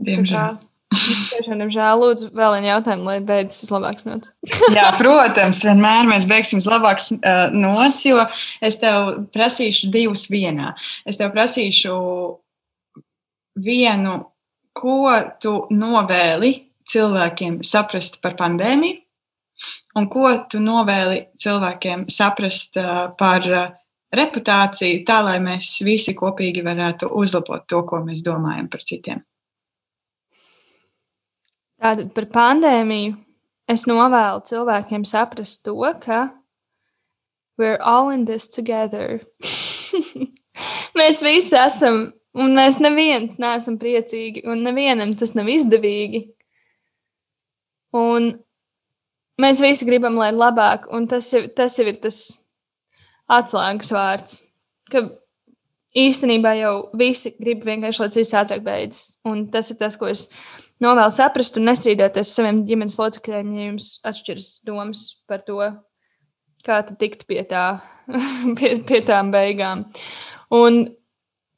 Diemžēl. Tiešām, diemžēl, lūdzu, vēl vienu jautājumu, lai beidzas labāks nots. Jā, protams, vienmēr mēs beigsim labāks uh, nots, jo es tev prasīšu divus vienā. Es tev prasīšu vienu, ko tu novēli cilvēkiem saprast par pandēmiju, un ko tu novēli cilvēkiem saprast par reputāciju, tā lai mēs visi kopīgi varētu uzlabot to, ko mēs domājam par citiem. Tātad par pandēmiju es novēlu cilvēkiem saprast to, ka we're all in this together. mēs visi esam, un mēs neviens neesam priecīgi, un nevienam tas nav izdevīgi. Un mēs visi gribam, lai ir labāk, un tas jau, tas jau ir tas atslēgas vārds. Ka īstenībā jau visi grib vienkārši, lai viss ātrāk beidzas. Un tas ir tas, ko es novēlu saprast un nestrīdēties ar saviem ģimenes locekļiem, ja jums atšķiras domas par to, kā tikt pie, tā, pie, pie tām beigām. Un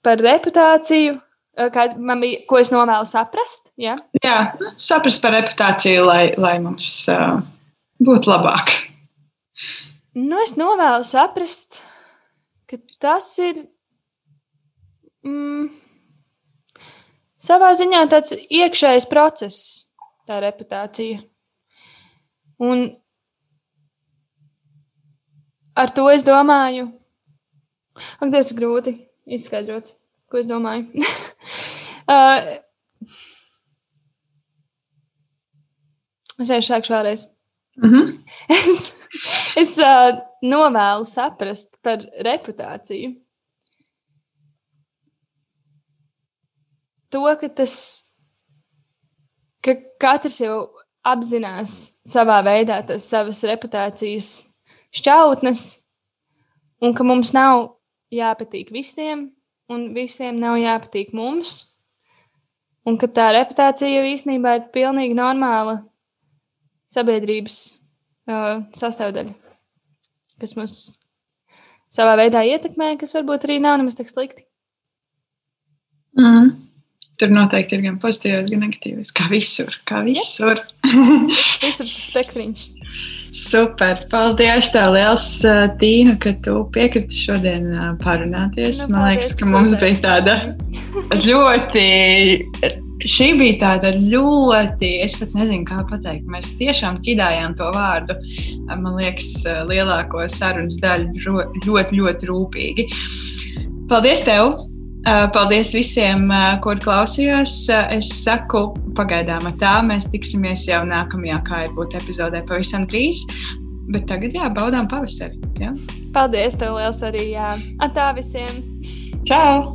par reputāciju Eh, kā man bija, ko es novēlu saprast. Ja? Jā, saprast par reputāciju, lai, lai mums uh, būtu labāk. Nu, es novēlu saprast, ka tas ir mm, savā ziņā tāds iekšējs process, tā reputācija. Un ar to es domāju, ak, tas ir grūti izskaidrot ko es domāju. uh, es vienkārši sākšu vēlreiz. Mm -hmm. es es uh, novēlu saprast par reputāciju. To, ka tas, ka katrs jau apzinās savā veidā tas savas reputācijas šķautnes, un ka mums nav jāpatīk visiem, un visiem nav jāpatīk mums. Un ka tā reputācija jau īstenībā ir pilnīgi normāla sabiedrības uh, sastāvdaļa, kas mums savā veidā ietekmē, kas varbūt arī nav nemaz tik slikti. Mm. Tur noteikti ir gan pozitīvs, gan negatīvs. Kā visur. Kā visur. visur spektriņš. Super, paldies tev liels, Tīna, ka tu piekriti šodien parunāties. Nu, Man liekas, ka mums bija tāda ļoti, šī bija tāda ļoti, es pat nezinu, kā pateikt, mēs tiešām ķidājām to vārdu, man liekas, lielāko sarunas daļu ļoti, ļoti rūpīgi. Paldies tev! Paldies visiem, kur klausījās. Es saku, pagaidām ar tā. Mēs tiksimies jau nākamajā, kā ir būt epizodē, pavisam drīz. Bet tagad, jā, baudām pavasari. Jā. Paldies, tev liels arī. Jā. Atā visiem! Čau!